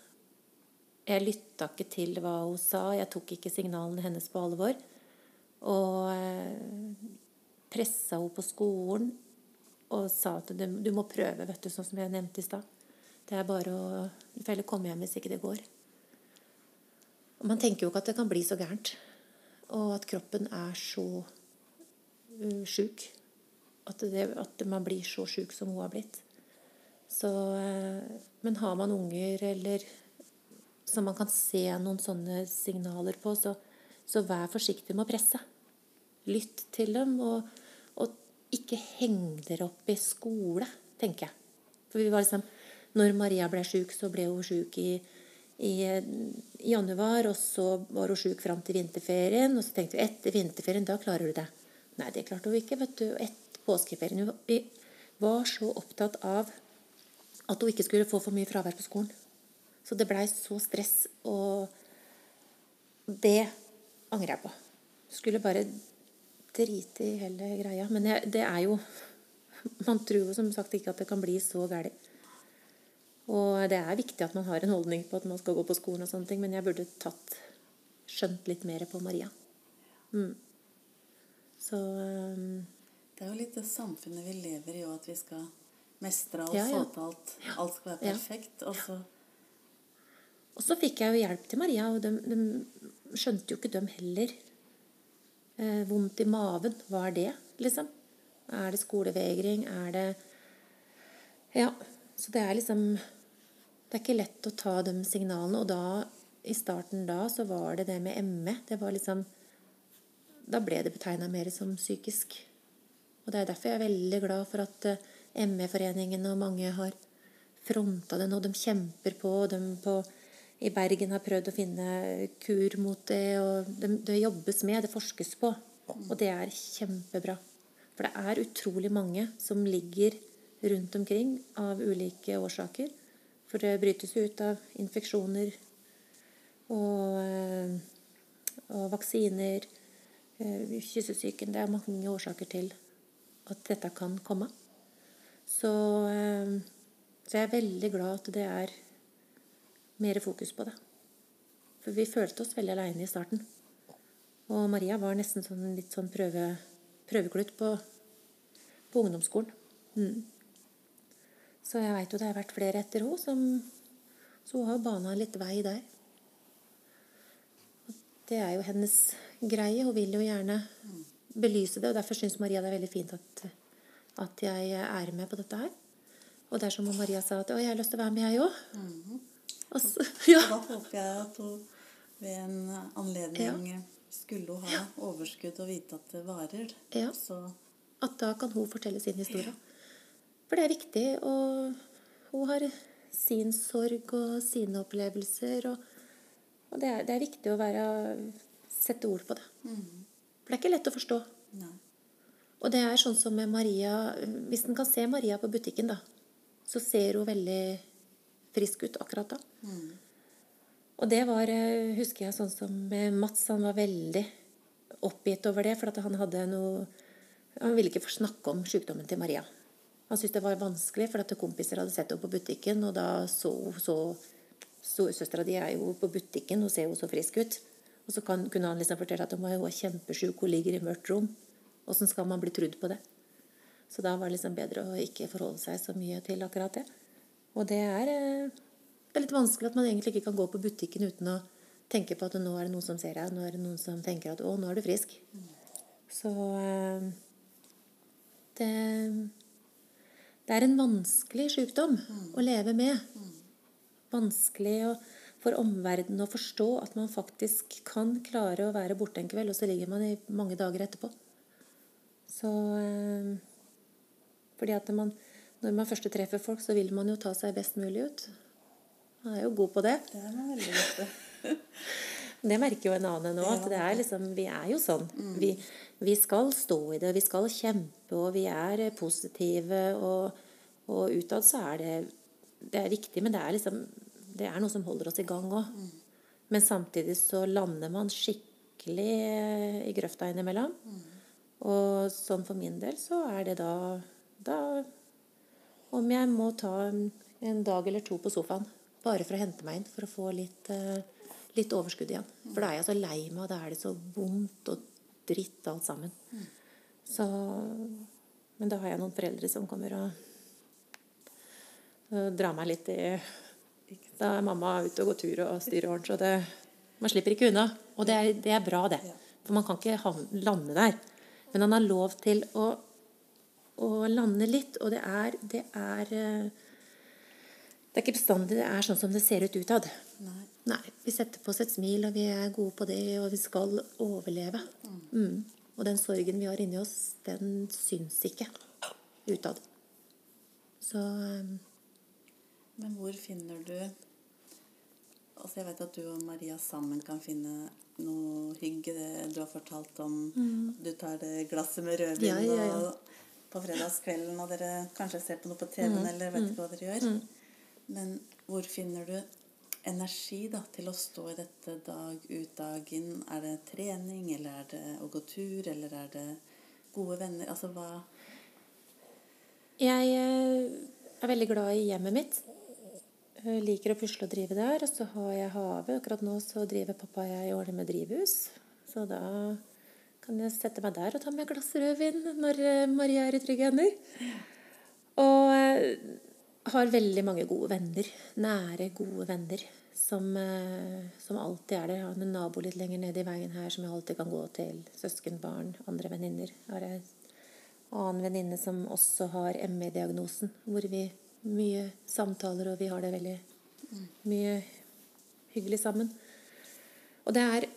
Jeg lytta ikke til hva hun sa, jeg tok ikke signalene hennes på alvor. Og eh, pressa henne på skolen og sa at du, må prøve, vet du, sånn som jeg nevnte i stad. Det er bare å Du får heller komme hjem hvis ikke det går. Og Man tenker jo ikke at det kan bli så gærent. Og at kroppen er så uh, sjuk. At, at, man blir så sjuk som hun har blitt. Så, uh, men har man unger eller som man kan se noen sånne signaler på, så, så vær forsiktig med å presse. Lytt til dem, og, og ikke heng dere opp i skole, tenker jeg. For vi var liksom, når Maria ble sjuk, så ble hun sjuk i, i, i, januar, og så var hun sjuk fram til vinterferien. Og så tenkte vi etter vinterferien, da klarer du det. Nei, det klarte hun ikke. vet du. Etter påskeferien. Vi var så opptatt av at hun ikke skulle få for mye fravær på skolen. Så det blei så stress, og det angrer jeg på. Skulle bare drite i hele greia. Men jeg, det er jo Man tror jo som sagt ikke at det kan bli så galt. Og det er viktig at man har en holdning på at man skal gå på skolen, og sånne ting, men jeg burde tatt skjønt litt mer på Maria. Mm. Så um, Det er jo litt det samfunnet vi lever i òg, at vi skal mestre alt, ja, ja. få til alt. Alt skal være perfekt. Og så og så fikk jeg jo hjelp til Maria, og de, de skjønte jo ikke dem heller Eh, vondt i maven. Hva er det, liksom? Er det skolevegring? Er det Ja. Så det er liksom Det er ikke lett å ta de signalene. Og da, i starten da, så var det det med ME. Det var liksom Da ble det betegna mer som psykisk. Og det er derfor jeg er veldig glad for at eh, ME-foreningen og mange har fronta det nå. De kjemper på. og De på i Bergen har prøvd å finne kur mot det. og Det, det jobbes med, det forskes på. Og det er kjempebra. For det er utrolig mange som ligger rundt omkring av ulike årsaker. For det brytes jo ut av infeksjoner og, eh, og vaksiner, eh, kyssesyken Det er mange årsaker til at dette kan komme. Så, eh, så jeg er veldig glad at det er mer fokus på det. For vi følte oss veldig aleine i starten. Og Maria var nesten sånn, litt sånn prøve, prøveklutt på, på ungdomsskolen. Mm. Så jeg veit jo det har vært flere etter henne, som, så hun har bana litt vei der. Og det er jo hennes greie. Hun vil jo gjerne belyse det, og derfor syns Maria det er veldig fint at, at jeg er med på dette her. Og det er som om Maria sa at 'Å, jeg har lyst til å være med, jeg òg'. Mhm. Og så, ja. Da håper jeg at hun ved en anledning skulle hun ha overskudd og vite at det varer. Ja. Så At da kan hun fortelle sin historie. For det er viktig, og hun har sin sorg og sine opplevelser. Og, og det, er, det er viktig å være, sette ord på det. For det er ikke lett å forstå. nei. Og det er sånn som med Maria Hvis en kan se Maria på butikken, da, så ser hun veldig frisk ut akkurat da. Og det var, eh, husker jeg, sånn som Mats. Han var veldig oppgitt over det, for han hadde noe Han ville ikke få snakke om sykdommen til Maria. Han syntes det var vanskelig, for kompiser hadde sett henne på butikken, og da så så Storesøstera di er jo på butikken, og ser jo så frisk ut. Og så kan, kunne han liksom fortelle at hun var hun kjempesjuk, hun ligger i mørkt rom. Åssen skal man bli trudd på det? Så da var det liksom bedre å ikke forholde seg så mye til akkurat det. Og det er, eh, det er litt vanskelig at man egentlig ikke kan gå på butikken uten å tenke på at nå er det noen som ser deg, nå er det noen som tenker at 'å, nå er du frisk'. Så eh, det, det er en vanskelig sykdom å leve med. Vanskelig å, for omverdenen å forstå at man faktisk kan klare å være borte en kveld, og så ligger man i mange dager etterpå. Så eh, Fordi at man, når man først treffer folk, så vil man jo ta seg best mulig ut. Man er jo god på det. Det er man veldig godt Det merker jo en annen nå, at det er liksom, vi er jo sånn. Vi, vi skal stå i det, vi skal kjempe, og vi er positive. Og, og utad så er det Det er viktig, men det er liksom det er noe som holder oss i gang òg. Men samtidig så lander man skikkelig eh, i grøfta innimellom. Og sånn for min del så er det da, da Om jeg må ta en, en dag eller to på sofaen bare for å hente meg inn, for å få litt, eh, litt overskudd igjen. For da er jeg så lei meg, og da er det så vondt og dritt alt sammen. Så Men da har jeg noen foreldre som kommer og, Dra drar meg litt i Da er mamma ute og går tur og styrer og ordner, så det Man slipper ikke unna. Og det er, det er bra, det. For man kan ikke lande der. Men han har lov til å, å lande litt, og det er, det er eh, Det er ikke bestandig det er sånn som det ser ut utad. Nei. Nei. Vi setter på oss et smil, og vi er gode på det, og vi skal overleve. Mm. Og den sorgen vi har inni oss, den syns ikke utad. Så um. Men hvor finner du Altså Jeg vet at du og Maria sammen kan finne noe hygg. Du har fortalt om Du tar det glasset med rødvin Ja, ja, ja. og på fredagskvelden, og dere kanskje ser på noe på TV-en, eller vet ikke hva dere gjør. Men hvor finner du energi da, til å stå i dette dag ut dag inn? Er det trening, eller er det å gå tur, eller er det gode venner? Altså hva Jeg eh, er veldig glad i hjemmet mitt. Jeg liker å pusle og drive der. Og så har jeg hage. Akkurat nå så driver pappa og jeg ordner med drivhus. Så da kan jeg sette meg der og ta med et glass rødvin når eh, Maria er i trygge hender. Og eh, har veldig mange gode venner. Nære, gode venner. Som, eh, som alltid er der. Jeg har en nabo litt lenger nede i veien her som jeg alltid kan gå til. Søskenbarn, andre venninner. Har en annen venninne som også har ME-diagnosen, hvor vi mye samtaler, og vi har det veldig mye hyggelig sammen. Og det er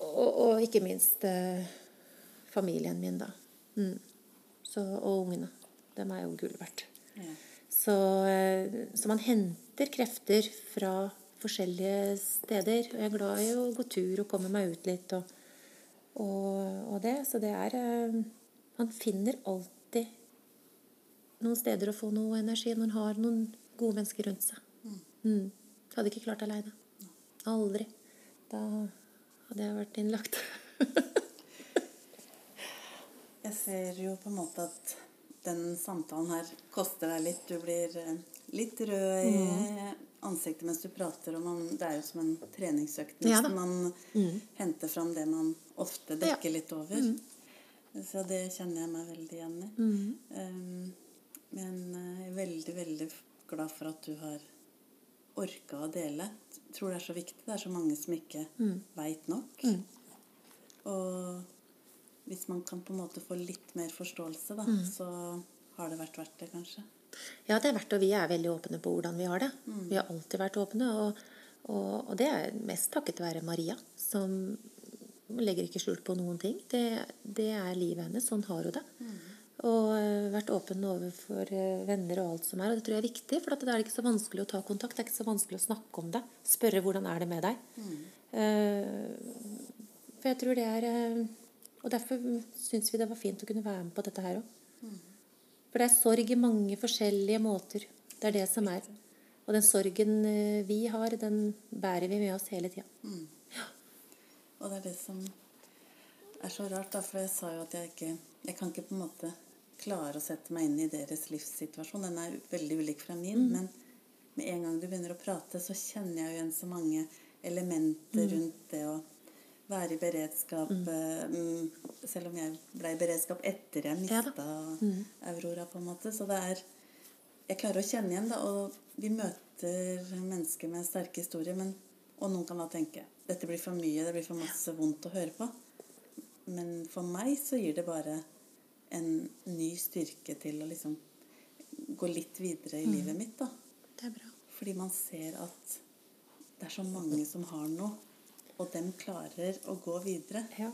Og, og ikke minst eh, familien min, da. Mm. Så, og ungene. Dem er jo gull verdt. ja. Så, eh, så man henter krefter fra forskjellige steder. Og jeg er glad i å gå tur og komme meg ut litt og, og, og det. Så det er eh, Man finner alltid noen steder å få noe energi når en har noen gode mennesker rundt seg. Mm. Hadde ikke klart aleine. Aldri. Da hadde jeg vært innlagt. Jeg ser jo på en måte at den samtalen her koster deg litt. Du blir eh, litt rød i Mm. ansiktet mens du prater, og man, det er jo som en treningsøkt. Ja man mm. henter fram det man ofte dekker litt over. Så det kjenner jeg meg veldig igjen i. Um, men eh, jeg er veldig, veldig glad for at du har orka å dele. Jeg tror det er så viktig. Det er så mange som ikke Mm. veit nok. Og hvis man kan på en måte få litt mer forståelse, da, Mm. så har det vært verdt det, kanskje. Ja, det er verdt, og vi er veldig åpne på hvordan vi har det. Vi har alltid vært åpne, og, og, og det er mest takket være Maria, som legger ikke skjul på noen ting. Det, det er livet hennes, sånn har hun det. Og eh, vært åpen overfor eh, venner og alt som er, og det tror jeg er viktig, for da er det ikke så vanskelig å ta kontakt, det er ikke så vanskelig å snakke om det. Spørre hvordan er det med deg. Mm. for jeg tror det er Og derfor syns vi det var fint å kunne være med på dette her òg. For det er sorg i mange forskjellige måter. Det er det som er. Og den sorgen vi har, den bærer vi med oss hele tida. Og det er det som er så rart, da, for jeg sa jo at jeg ikke Jeg kan ikke på en måte klare å sette meg inn i deres livssituasjon. Den er veldig ulik fra min. Men med en gang du begynner å prate, så kjenner jeg jo igjen så mange elementer rundt det å være i beredskap. eh, mm, selv om jeg ble i beredskap etter jeg Ja mista da. Aurora, på en måte. Så det er Jeg klarer å kjenne igjen, da. Og vi møter mennesker med sterke historier, men og noen kan da tenke dette blir for mye, det blir for masse vondt å høre på. Men for meg så gir det bare en ny styrke til å liksom gå litt videre i livet mitt, da. Det er bra. Fordi man ser at det er så mange som har noe, og dem klarer å gå videre. Ja.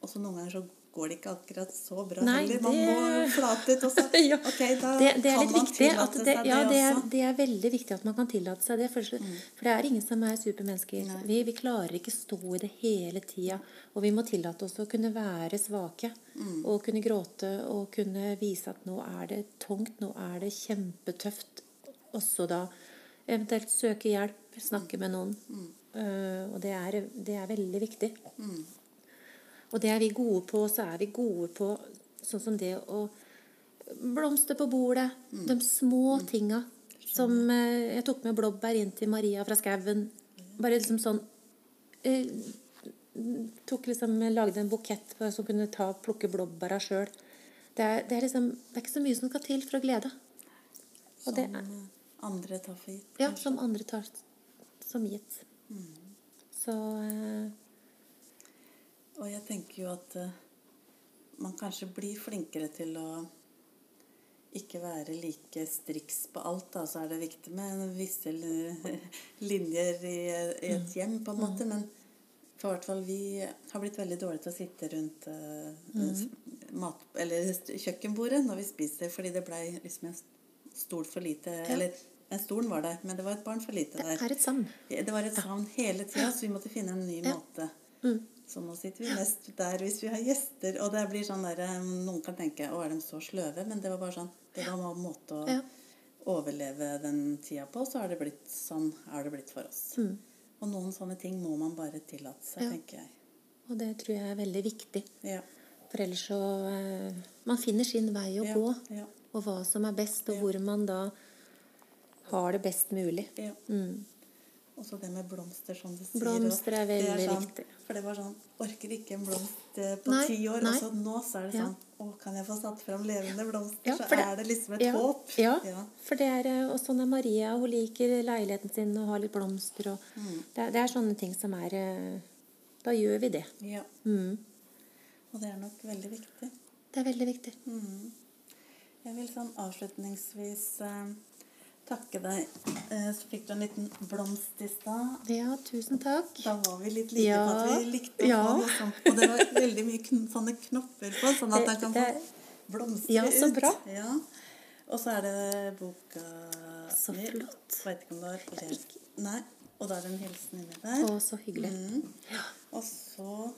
Og så noen ganger så går det ikke akkurat så bra Nei, heller. Man det- må flate ut, Også. ja. Ok, da det, det kan man tillate det, seg ja, det det, er, også. det er veldig viktig at man kan tillate seg det. For, for det er ingen som er supermennesker. Vi, vi klarer ikke stå i det hele tida. Og vi må tillate oss å kunne være svake. Mm. Og kunne gråte og kunne vise at nå er det tungt, nå er det kjempetøft. Også da eventuelt søke hjelp, snakke med noen. Mm. Eh, og det er, det er veldig viktig. Mm. Og det er vi gode på, så er vi gode på sånn som det å blomster på bordet. Mm. De små tinga. Som eh, jeg tok med blåbær inn til Maria fra skauen. Bare liksom sånn eh, tok liksom, Lagde en bukett som kunne ta plukke blåbæra sjøl. Det, det, liksom, det er ikke så mye som skal til for å glede. Og Som det, andre tar for gitt. ja, som andre tar som gitt. Mm. Så eh, Og jeg tenker jo at eh, man kanskje blir flinkere til å ikke være like striks på alt. Da. Så er det viktig med visse linjer i, et hjem, på en måte. Men for hvert fall vi har blitt veldig dårlige til å sitte rundt uh, mat, eller kjøkkenbordet når vi spiser, fordi det blei liksom en stol for lite. Eller en stolen var der, men det var et barn for lite det der. er et savn. Det var et savn hele tida, så vi måtte finne en ny Ja. måte. Mm. Så nå sitter vi mest der hvis vi har gjester. Og det blir sånn der, Noen kan tenke å, er de så sløve? Men det var bare sånn, det var en måte å Ja. overleve den tida på. Så har det blitt sånn er det blitt for oss. Mm. Og noen sånne ting må man bare tillate seg, Ja. tenker jeg. Og det tror jeg er veldig viktig. Ja. For ellers så eh, Man finner sin vei å gå, og hva som er best, og hvor man da har det best mulig. ja. Mm. Og så det med blomster, som du sier. Blomster er veldig veldig sånn, viktig. For det var sånn Orker ikke en blomst eh, på Nei, ti år. nei. Og så nå så er det Ja. sånn Å, kan jeg få satt fram levende blomster? Ja, så det- er det liksom et ja, håp. Ja, Ja. for det er eh, Og sånn er Maria. Hun liker leiligheten sin og har litt blomster. Og Mm. det, er, det er sånne ting som er eh, Da gjør vi det. ja. Mm. Og det er nok veldig viktig. Det er veldig viktig. Mm. Jeg vil sånn avslutningsvis eh, takke deg. Eh, så fikk du en liten blomst i stad. Ja, tusen takk. Da var vi litt like Ja, på at vi likte å ja. få noe sånt. Og det var veldig mye kn sånne knopper på, sånn at den kan det- få blomstre Ja, så ut. bra. Ja. Og så er det boka Så flott. Vet ikke om du har lest Nei. Og da er det en hilsen inni der. Å, så hyggelig. Mm. Og så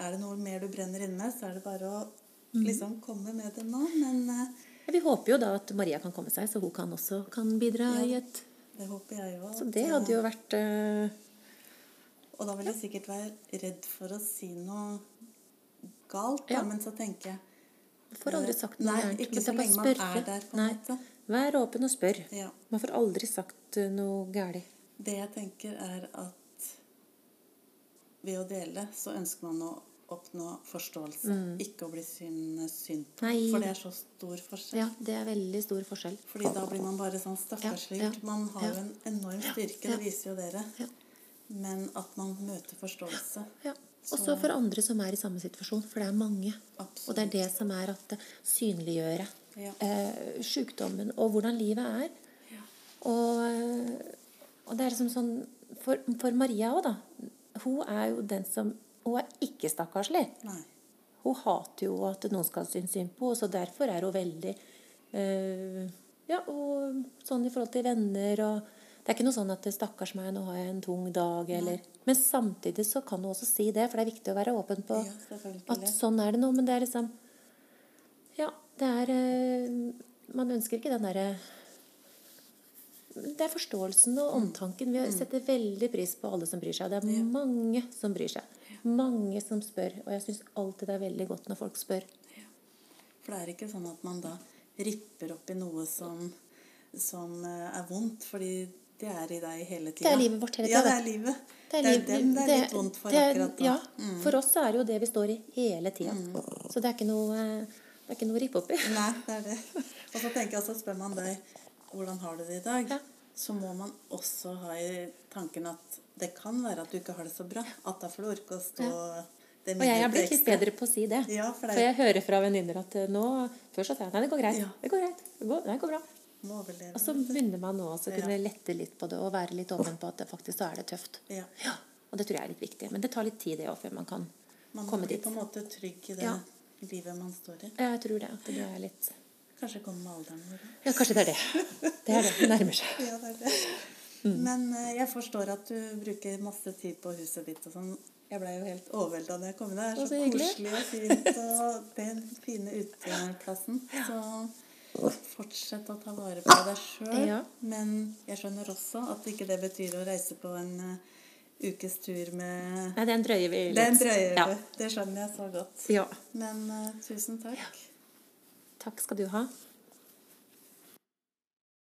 er det noe mer du brenner inne med, så er det bare å Mm. liksom komme med det nå. Men eh, Ja, vi håper jo da at Maria kan komme seg, så hun kan også kan bidra Ja. i et Det håper jeg òg. Så det hadde jo vært uh, Og da vil jeg sikkert være redd for å si noe galt, da, Ja. men så tenker jeg Får aldri sagt noe gærent. ikke så lenge man er der, på en Nei. måte. Vær åpen og spør. Ja. Man får aldri sagt eh, noe galt. Det jeg tenker, er at ved å dele så ønsker man å oppnå forståelse, ikke å bli synes synd på. Mm. Nei. For det er så stor forskjell. Ja, det er veldig stor forskjell. Fordi da blir man bare sånn stakkarslig. Ja, ja, Man har ja. jo en enorm styrke, Ja. det viser jo dere. Ja. Men at man møter forståelse. Ja. Også for andre som er i samme situasjon, for det er mange. Absolutt. Og det er det som er at synliggjøre Ja. eh, sykdommen og hvordan livet er. Ja. Og, eh, og det er liksom sånn For, for Maria òg, da. Hun er jo den som Hun er ikke stakkarslig. Nei. Hun hater jo at noen skal synes synd på henne, så derfor er hun veldig øh, Ja, og sånn i forhold til venner og Det er ikke noe sånn at 'stakkars meg, nå har jeg en tung dag', eller Men samtidig så kan hun også si det, for det er viktig å være åpen på Ja, at sånn er det nå. Men det er liksom Ja, det er øh, Man ønsker ikke den derre Det er forståelsen og omtanken. Vi setter veldig pris på alle som bryr seg. Det er mange som bryr seg. Mange som spør. Og jeg syns alltid det er veldig godt når folk spør. For det er ikke sånn at man da ripper opp i noe som, som eh, er vondt, fordi det er i deg hele tida. Det er livet vårt hele Ja, tida, det det. er livet. Det er, det er dem det er litt vondt for det er- akkurat da. Mm. For oss er det jo det vi står i hele tida. Så det er ikke noe, det er ikke noe å rippe opp i. Nei, det er det. Og så tenker jeg, så spør man deg hvordan har du det i dag, Ja. Så må man også ha i tanken at det kan være at du ikke har det så bra. At da får du orke å stå det Og jeg har blitt litt bedre på å si det. Ja, for det For jeg hører fra venninner at eh, nå Før så sa jeg nei, det går greit. Ja. Det går greit. Det går, nei, det går bra. overleve. Og så begynner man nå å kunne Ja. lette litt på det og være litt åpen på at det faktisk da er det tøft. Ja. Ja, Og det tror jeg er litt viktig. Men det tar litt tid det òg før man kan Man komme dit. Man blir på en måte trygg i det Ja. livet man står i. Ja, jeg tror det. At det er litt Kanskje kommer med alderen vår. Ja, kanskje det er det. Det er det. Det nærmer seg. Ja, det er det. Mm. Men eh, jeg forstår at du bruker masse tid på huset ditt og sånn. Jeg blei jo helt overvelda da jeg kom inn. Det er så, så koselig og fint. Og den fine uteplassen. Så fortsett å ta vare på deg sjøl. Ja. Men jeg skjønner også at ikke det betyr å reise på en eh, ukes tur med Nei, den drøyer vi litt. Den drøyer Ja. Det skjønner jeg så godt. ja. Men uh, tusen takk. Takk skal du ha.